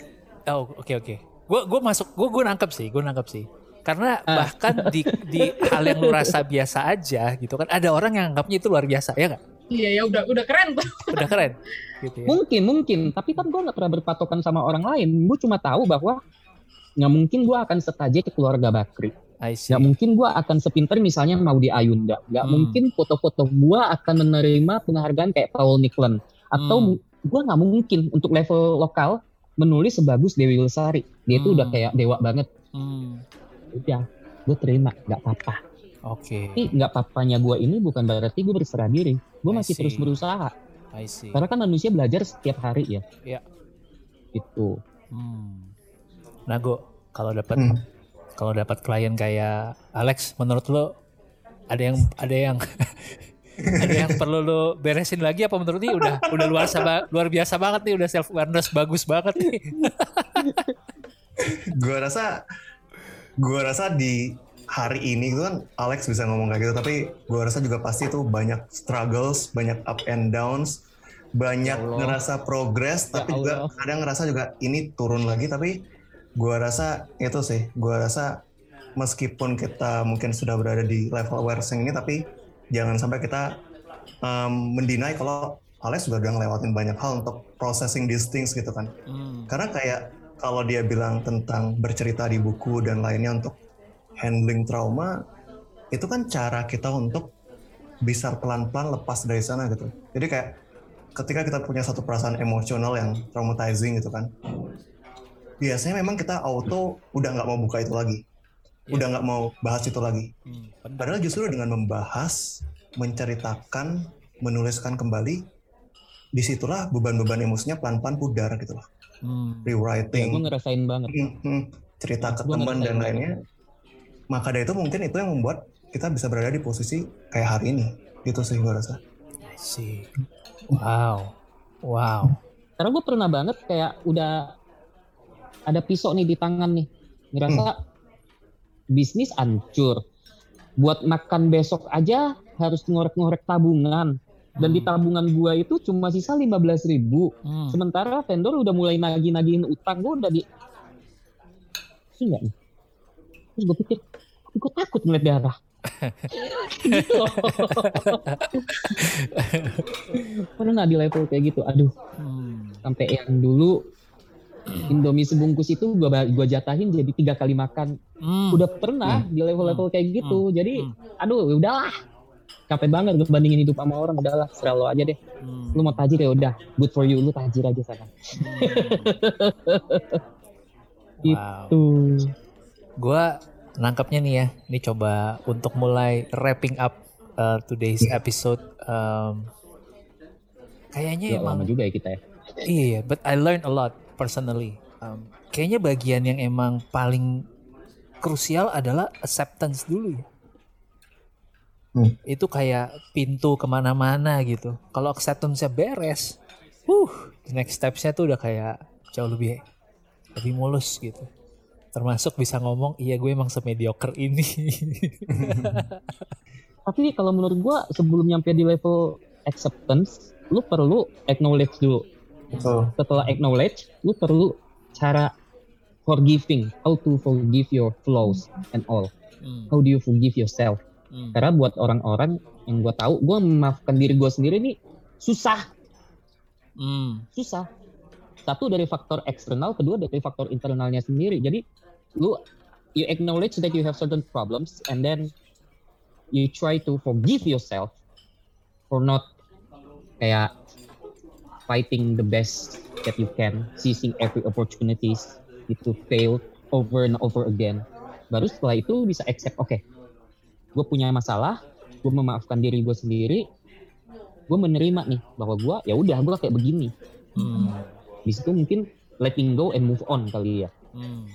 oh oke oke. Gue gue masuk gue gue nangkep sih gue nangkep sih. Karena Ah. bahkan di di hal yang lu rasa biasa aja gitu kan ada orang yang anggapnya itu luar biasa ya nggak? iya ya udah udah keren tuh. Udah keren gitu ya. Mungkin, mungkin. Tapi kan gue nggak pernah berpatokan sama orang lain. Gue cuma tahu bahwa nggak mungkin gue akan setajir ke keluarga Bakri. Nggak mungkin gue akan sepinter misalnya mau di Ayunda. Nggak Hmm. mungkin foto-foto gue akan menerima penghargaan kayak Paul Nicklin. Atau Hmm. gue nggak mungkin untuk level lokal menulis sebagus Dewi Lestari. Dia itu Hmm. udah kayak dewa banget. Hmm. Udah, gue terima, nggak apa-apa. Oke. Tapi nggak apa-apanya gue ini bukan berarti gue berserah diri. Gue masih see. terus berusaha. I see. Karena kan manusia belajar setiap hari ya. Iya. Itu. Hmm. Nah, Go, kalau dapat Hmm. kalau dapat klien kayak Alex, menurut lo ada yang ada yang ada yang perlu lo beresin lagi apa menurut ini udah udah luar biasa luar biasa banget nih, udah self awareness bagus banget nih. gue rasa gue rasa di hari ini kan Alex bisa ngomong kayak gitu tapi gue rasa juga pasti tuh banyak struggles banyak up and downs banyak Ya Allah. ngerasa progress Ya tapi juga Allah. kadang ngerasa juga ini turun lagi tapi gue rasa itu sih gue rasa meskipun kita mungkin sudah berada di level awareness yang ini tapi jangan sampai kita um, mendinai kalau Alex juga udah ngelewatin banyak hal untuk processing these things gitu kan Hmm. karena kayak kalau dia bilang tentang bercerita di buku dan lainnya untuk handling trauma, itu kan cara kita untuk bisa pelan-pelan lepas dari sana gitu. Jadi kayak ketika kita punya satu perasaan emosional yang traumatizing gitu kan, biasanya memang kita auto udah nggak mau buka itu lagi, Iya. udah nggak mau bahas itu lagi. Hmm. Padahal justru dengan membahas, menceritakan, menuliskan kembali, di situlah beban-beban emosinya pelan-pelan pudar gitu loh. Hmm. Ya, gue Rewriting, ngerasain banget. Hmm, cerita ke teman dan banget. lainnya. Maka dari itu mungkin itu yang membuat kita bisa berada di posisi kayak hari ini. Gitu sih gue rasa. I see. Wow. Wow. Karena gue pernah banget kayak udah ada pisau nih di tangan nih. Ngerasa bisnis hancur. Buat makan besok aja harus ngorek-ngorek tabungan. Dan di Hmm. tabungan gua itu cuma sisa 15 ribu. Hmm. Sementara vendor udah mulai nagih-nagihin utang. Gue udah di... Sih nggak nih? Terus gue pikir, gue takut ngeliat darah. gitu loh. Pernah di level kayak gitu. Aduh, Hmm. sampai yang dulu Indomie sebungkus itu gua gua jatahin jadi tiga kali makan. Hmm. Udah pernah di level-level kayak gitu. Jadi Hmm. aduh ya udahlah. Capek banget gue bandingin hidup sama orang udahlah serah lo aja deh. Hmm. Lu mau tajir ya udah, good for you, lu tajir aja sana. Wow. Tuh. Gua nangkapnya nih ya. Ini coba untuk mulai wrapping up uh, today's episode. Um, kayaknya Gak emang lama juga ya kita ya. Iya, but I learned a lot personally. Um, kayaknya bagian yang emang paling krusial adalah acceptance dulu ya. Hmm. Itu kayak pintu ke mana-mana gitu. Kalau acceptance-nya beres, uh, next steps-nya tuh udah kayak jauh lebih lebih mulus gitu. Termasuk bisa ngomong, iya gue emang semediocre ini. Tapi kalau menurut gua sebelum nyampe di level acceptance, lu perlu acknowledge dulu. Betul. Setelah acknowledge, lu perlu cara forgiving, how to forgive your flaws and all. Hmm, How do you forgive yourself? hmm, Karena buat orang-orang yang gua tahu, gua memaafkan diri gua sendiri ini susah, hmm, susah. Satu dari faktor eksternal, kedua dari faktor internalnya sendiri. Jadi lu you acknowledge that you have certain problems and then you try to forgive yourself for not kayak fighting the best that you can, seizing every opportunities itu fail over and over again. Baru setelah itu bisa accept, oke, gue punya masalah, gue memaafkan diri gue sendiri, gue menerima nih bahwa gue ya udah gue kayak begini. hmm, Di situ mungkin letting go and move on kali ya. hmm,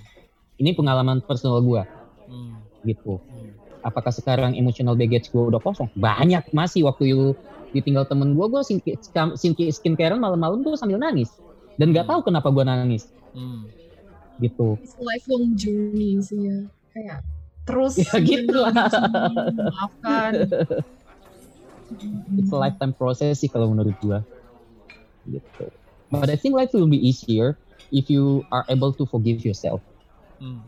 Ini pengalaman personal gue hmm, gitu. hmm. Apakah sekarang emotional baggage gue udah kosong? Banyak masih waktu itu ditinggal temen gue, gue sinki, sinki skincare malam-malam tuh sambil nangis. Dan nggak tahu kenapa gue nangis Hmm. gitu. It's a lifelong journey sih ya. Kayak terus Ya gitu lah. maafkan. It's a lifetime process sih kalau menurut gue. Gitu. But I think life will be easier if you are able to forgive yourself. Hmm.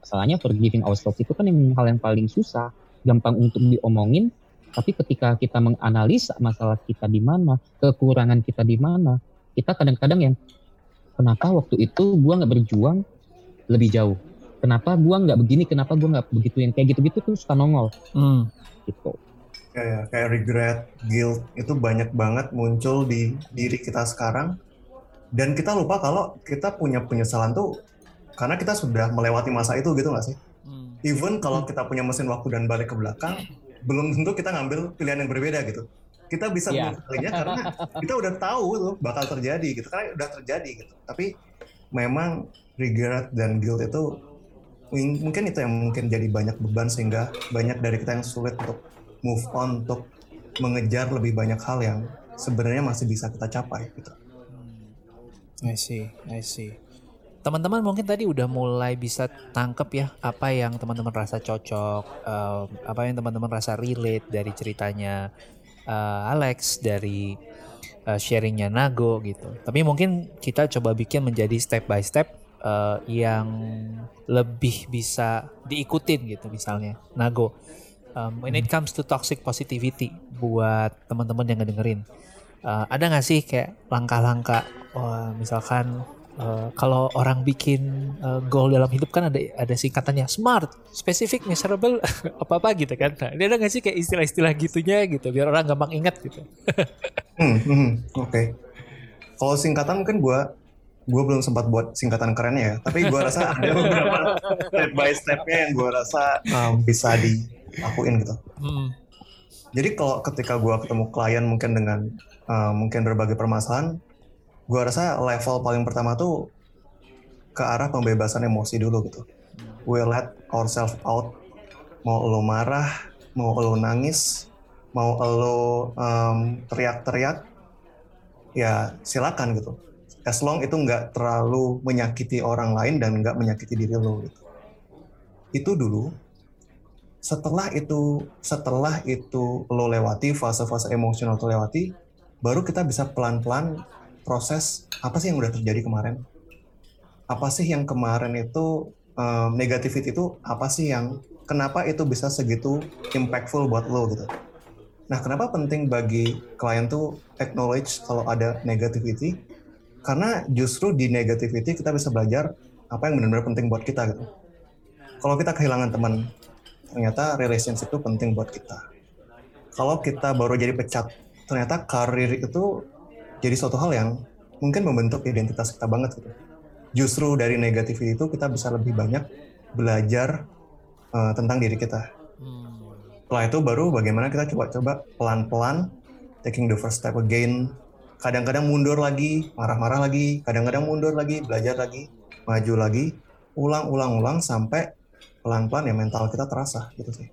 Masalahnya forgiving ourselves itu kan yang hal yang paling susah, gampang untuk diomongin, tapi ketika kita menganalisa masalah kita di mana, kekurangan kita di mana, kita kadang-kadang yang kenapa waktu itu gua nggak berjuang lebih jauh, kenapa gua nggak begini, kenapa gua nggak begitu yang kayak gitu-gitu tuh suka nongol Hmm. gitu. kayak kayak regret, guilt itu banyak banget muncul di diri kita sekarang dan kita lupa kalau kita punya penyesalan tuh karena kita sudah melewati masa itu gitu nggak sih? Hmm. Even kalau kita punya mesin waktu dan balik ke belakang, belum tentu kita ngambil pilihan yang berbeda gitu. Kita bisa Iya. mengakalinya karena kita udah tahu tuh bakal terjadi gitu, karena udah terjadi gitu. Tapi memang regret dan guilt itu mung- mungkin itu yang mungkin jadi banyak beban sehingga banyak dari kita yang sulit untuk move on untuk mengejar lebih banyak hal yang sebenarnya masih bisa kita capai gitu. I see, I see. Teman-teman mungkin tadi udah mulai bisa tangkep ya apa yang teman-teman rasa cocok, em, apa yang teman-teman rasa relate dari ceritanya eh, Alex, dari eh, sharingnya Nago gitu. Tapi mungkin kita coba bikin menjadi step by step eh, yang lebih bisa diikutin gitu misalnya. Nago, em, when it comes to toxic positivity buat teman-teman yang ngedengerin, eh, ada nggak sih kayak langkah-langkah, wah, misalkan eh, kalau orang bikin eh, goal dalam hidup kan ada ada singkatannya smart, specific, measurable, apa apa gitu kan. Nah, ini ada nggak sih kayak istilah-istilah gitunya gitu biar orang gampang ingat gitu. Hmm, hmm, Oke. Kalau singkatan mungkin gua gua belum sempat buat singkatan kerennya ya, tapi gua rasa ada beberapa step by stepnya yang gua rasa um, bisa dilakuin gitu. Hmm. Jadi kalau ketika gua ketemu klien mungkin dengan uh, mungkin berbagai permasalahan, gua rasa level paling pertama tuh ke arah pembebasan emosi dulu gitu. We let ourselves out. Mau lo marah, mau lo nangis, mau lo um, teriak-teriak, ya silakan gitu. As long itu nggak terlalu menyakiti orang lain dan nggak menyakiti diri lo gitu. Itu dulu. Setelah itu, setelah itu lo lewati fase-fase emosional lo lewati, baru kita bisa pelan-pelan proses apa sih yang udah terjadi kemarin. Apa sih yang kemarin itu um, negativity itu apa sih yang kenapa itu bisa segitu impactful buat lo gitu. Nah, kenapa penting bagi klien tuh acknowledge kalau ada negativity? Karena justru di negativity kita bisa belajar apa yang benar-benar penting buat kita gitu. Kalau kita kehilangan teman, ternyata relationship itu penting buat kita. Kalau kita baru jadi pecat, ternyata karir itu jadi suatu hal yang mungkin membentuk identitas kita banget gitu. Justru dari negativity itu kita bisa lebih banyak belajar uh, tentang diri kita. Hmm. Setelah itu baru bagaimana kita coba-coba pelan-pelan taking the first step again kadang-kadang mundur lagi, marah-marah lagi, kadang-kadang mundur lagi, belajar lagi, maju lagi, ulang-ulang-ulang sampai pelan-pelan ya mental kita terasa gitu sih.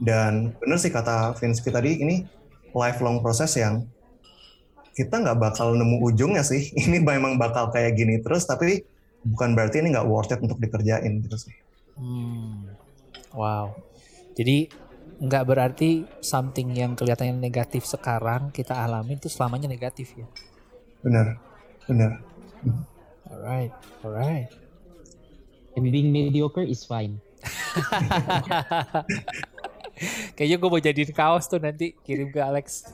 Dan bener sih kata Vinsky tadi ini lifelong proses yang kita nggak bakal nemu ujungnya sih. Ini memang bakal kayak gini terus, tapi bukan berarti ini nggak worth it untuk dikerjain gitu sih. Hmm. Wow. Jadi nggak berarti something yang kelihatannya negatif sekarang kita alami itu selamanya negatif ya. Bener, bener. Alright, alright. And being mediocre is fine. Kayaknya gue mau jadiin kaos tuh nanti kirim ke Alex.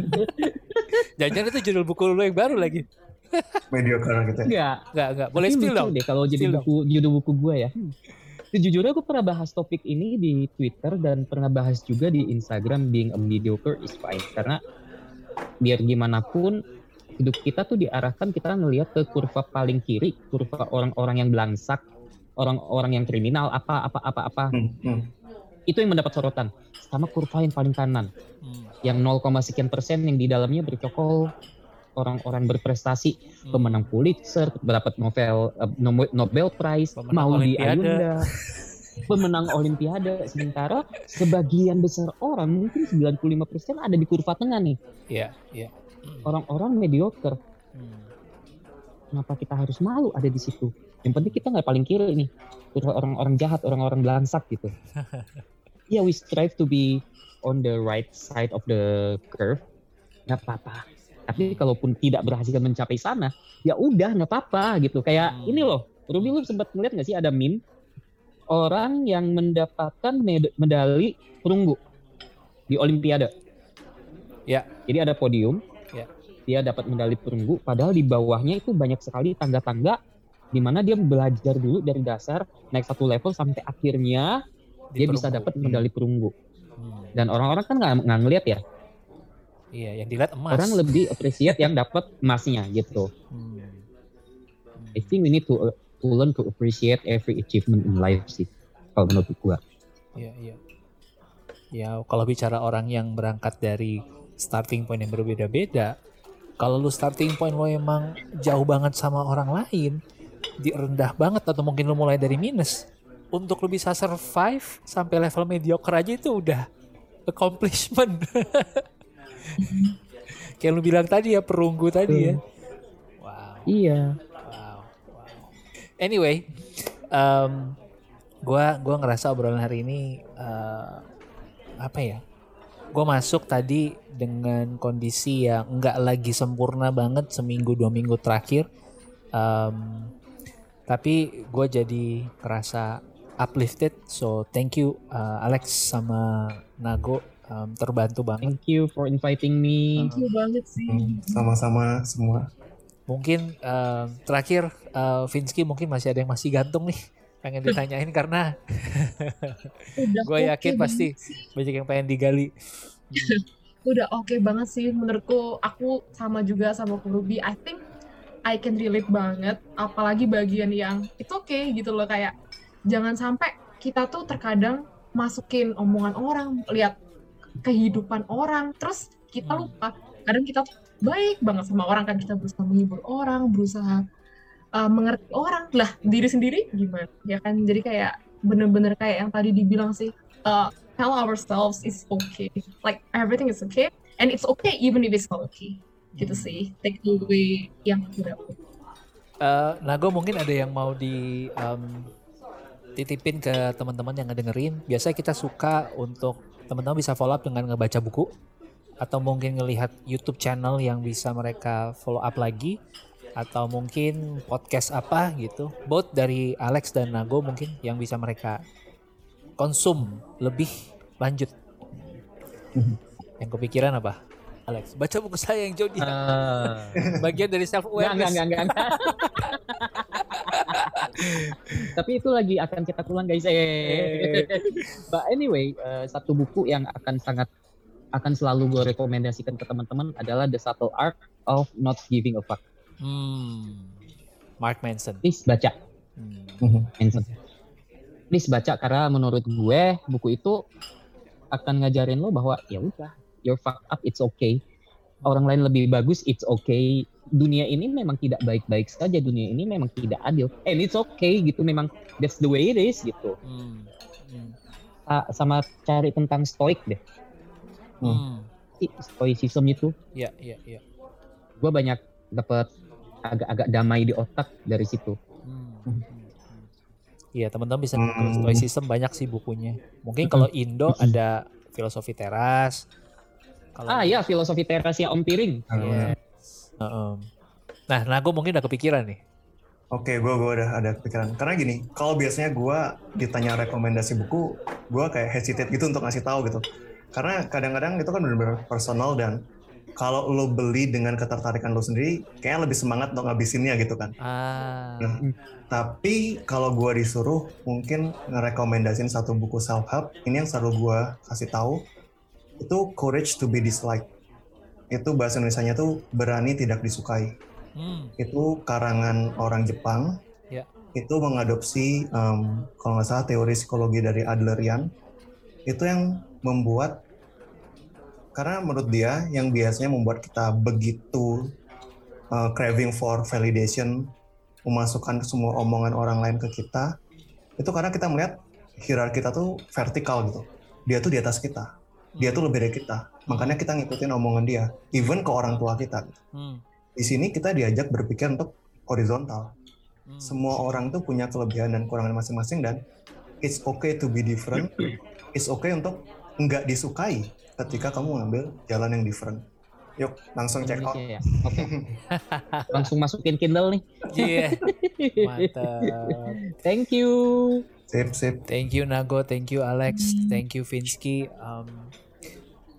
Jangan-jangan itu judul buku lu yang baru lagi. Mediocre gitu. Enggak. Enggak, enggak. Boleh spill dong. deh kalau jadi buku judul buku gue ya. Hmm. Sejujurnya aku pernah bahas topik ini di Twitter dan pernah bahas juga di Instagram being a mediocre is fine karena biar gimana pun hidup kita tuh diarahkan kita ngelihat ke kurva paling kiri, kurva orang-orang yang belangsak, orang-orang yang kriminal apa apa apa apa Hmm, hmm. Itu yang mendapat sorotan sama kurva yang paling kanan Hmm. yang 0, sekian persen yang di dalamnya bercokol orang-orang berprestasi Hmm. pemenang Pulitzer, dapat Nobel eh, Nobel Nobel Prize, Pemenang Maudi Olimpiade. Ayunda, pemenang Olimpiade. Sementara sebagian besar orang mungkin 95% ada di kurva tengah nih, Iya, iya. orang-orang mediocre. Hmm. Kenapa kita harus malu ada di situ? Yang penting kita nggak paling kiri nih, kurva orang-orang jahat, orang-orang belangsak gitu. Ya, we strive to be on the right side of the curve, nggak apa-apa. Tapi kalaupun tidak berhasil mencapai sana, ya udah nggak apa-apa gitu. Kayak Hmm. ini loh, Ruby lu sempat ngeliat nggak sih ada meme orang yang mendapatkan med- medali perunggu di Olimpiade. Ya. Jadi ada podium, Ya. dia dapat medali perunggu, padahal di bawahnya itu banyak sekali tangga-tangga di mana dia belajar dulu dari dasar naik satu level sampai akhirnya dia bisa dapat medali perunggu. Hmm. Dan orang-orang kan nggak nggak ngeliat ya, Iya, yang dilihat emas. orang lebih appreciate yang dapat emasnya gitu. Hmm. I think we need to uh, to learn to appreciate every achievement in life sih. Kalau menurut gua. Iya, iya. Ya, kalau bicara orang yang berangkat dari starting point yang berbeda-beda, kalau lu starting point lo emang jauh banget sama orang lain, di rendah banget atau mungkin lu mulai dari minus, untuk lu bisa survive sampai level mediocre aja itu udah accomplishment. Kayak lu bilang tadi ya perunggu tadi ya. Wow. Iya. Wow, wow. Anyway, um, gua gua ngerasa obrolan hari ini eh, apa ya? Gue masuk tadi dengan kondisi yang nggak lagi sempurna banget seminggu dua minggu terakhir. Um, tapi gue jadi ngerasa uplifted. So thank you uh, Alex sama Nago um, terbantu banget. Thank you for inviting me. Thank you banget sih. Hmm, Sama-sama semua. Mungkin eh, terakhir eh, Vinsky mungkin masih ada yang masih gantung nih pengen ditanyain karena gue yakin oke pasti sih. banyak yang pengen digali. udah oke banget sih menurutku aku sama juga sama Ruby I think I can relate banget apalagi bagian yang itu oke gitu loh kayak jangan sampai kita tuh terkadang masukin omongan orang lihat kehidupan orang terus kita Hmm. lupa. Kadang kita tuh baik banget sama orang kan kita berusaha menghibur orang berusaha uh, mengerti orang. Lah diri sendiri gimana? Ya kan? Jadi kayak bener-bener kayak yang tadi dibilang sih uh, tell ourselves it's okay. Like everything is okay and it's okay even if it's not okay. Gitu sih. Take away yang dapat Eh, Nago mungkin ada yang mau di em, titipin ke teman-teman yang ngedengerin. Biasanya kita suka untuk teman-teman bisa follow up dengan ngebaca buku atau mungkin ngelihat YouTube channel yang bisa mereka follow up lagi atau mungkin podcast apa gitu. Both dari Alex dan Nago mungkin yang bisa mereka konsum lebih lanjut. yang kepikiran apa? Alex, baca buku saya yang Jody. Eh, Bagian dari self Enggak, enggak, awareness. enggak, enggak, enggak. Tapi itu lagi akan kita ulang guys. Eh. But anyway, eh, satu buku yang akan sangat akan selalu gue rekomendasikan ke teman-teman adalah The Subtle Art of Not Giving a Fuck. Hmm. Mark Manson. Please baca, Hmm. Mhm. Manson. Please baca karena menurut gue buku itu akan ngajarin lo bahwa ya udah, you're fucked up, it's okay. orang lain lebih bagus, it's okay. Dunia ini memang tidak baik-baik saja. Dunia ini memang tidak adil. And it's okay gitu. Memang that's the way it is gitu. Hmm. Hmm. Sa- Sama cari tentang stoik deh. Hmm. Stoicism itu. Iya, iya, iya. Gue banyak dapat agak-agak damai di otak dari situ. Hmm. Hmm. Iya, teman-teman bisa Hmm. Stoicism banyak sih bukunya. Mungkin kalau Indo ada filosofi teras. Kalau Ah ya, filosofi terasia Om Piring. Yes. Heeh. Nah, nah gue mungkin udah kepikiran nih. Oke, gue gua udah ada pikiran. Karena gini, kalau biasanya gue ditanya rekomendasi buku, gue kayak hesitate gitu untuk ngasih tahu gitu. Karena kadang-kadang itu kan benar-benar personal dan kalau lo beli dengan ketertarikan lo sendiri, kayaknya lebih semangat untuk ngabisinnya gitu kan. Ah. Nah, Tapi kalau gue disuruh mungkin ngerekomendasin satu buku self help, ini yang selalu gue kasih tahu itu Courage to be Disliked. Itu bahasa Indonesia-nya tuh berani tidak disukai. Hmm. Itu karangan orang Jepang. Ya. Itu mengadopsi em, kalau nggak salah teori psikologi dari Adlerian. Itu yang membuat karena menurut dia yang biasanya membuat kita begitu uh, craving for validation, memasukkan semua omongan orang lain ke kita, itu karena kita melihat hierarki kita tuh vertikal gitu. Dia tuh di atas kita. Dia tuh lebih dari kita. Makanya kita ngikutin omongan dia, even ke orang tua kita. Hmm. Di sini kita diajak berpikir untuk horizontal. Hmm. Semua orang tuh punya kelebihan dan kekurangan masing-masing dan it's okay to be different. It's okay untuk nggak disukai ketika kamu ngambil jalan yang different. Yuk, langsung check out. Ya. Oke. Langsung masukin Kindle nih. Iya. Mantap. Thank you. Sip, sip. Thank you Nago, thank you Alex, thank you Vinsky. Um,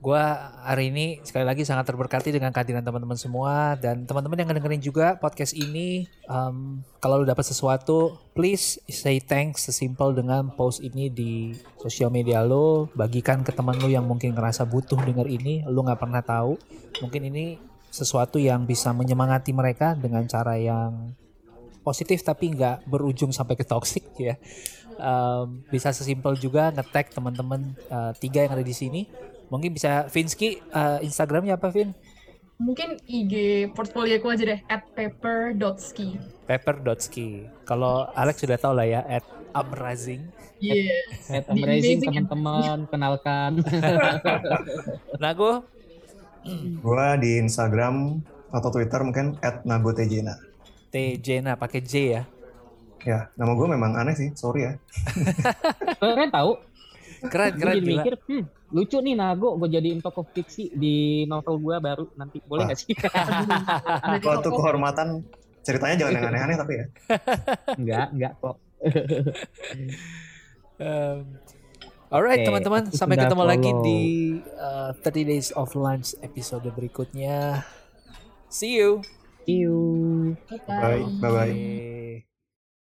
gua hari ini sekali lagi sangat terberkati dengan kehadiran teman-teman semua dan teman-teman yang ngedengerin juga podcast ini. Um, kalau lu dapat sesuatu, please say thanks sesimpel dengan post ini di sosial media lo. Bagikan ke teman lu yang mungkin ngerasa butuh denger ini, lu nggak pernah tahu. Mungkin ini sesuatu yang bisa menyemangati mereka dengan cara yang positif tapi nggak berujung sampai ke toxic ya. Um, bisa sesimpel juga nge-tag teman-teman uh, tiga yang ada di sini. Mungkin bisa Vinsky uh, Instagramnya apa Vin? Mungkin IG portfolio aku aja deh, at paper.ski. Pepper.ski. Kalau Alex sudah tahu lah ya, at Amrazing. Iya. At Di- Amazing amazing. teman-teman, kenalkan. Nago, Gua di Instagram atau Twitter mungkin @nagotejena. T Jena pakai J ya. Ya, nama gue memang aneh sih, sorry ya. Keren tahu. Keren, Gue keren jadi gila. mikir, hmm, lucu nih Nago gue jadiin tokoh fiksi di novel gue baru nanti. Boleh nggak sih? Kalau toko. kehormatan, ceritanya jangan yang aneh-aneh tapi ya. enggak, enggak kok. Um, alright Oke, teman-teman, aku sampai sudah ketemu lagi follow. di uh, 30 Days of Lunch episode berikutnya. See you. See you. Bye. Bye, bye-bye. Bye.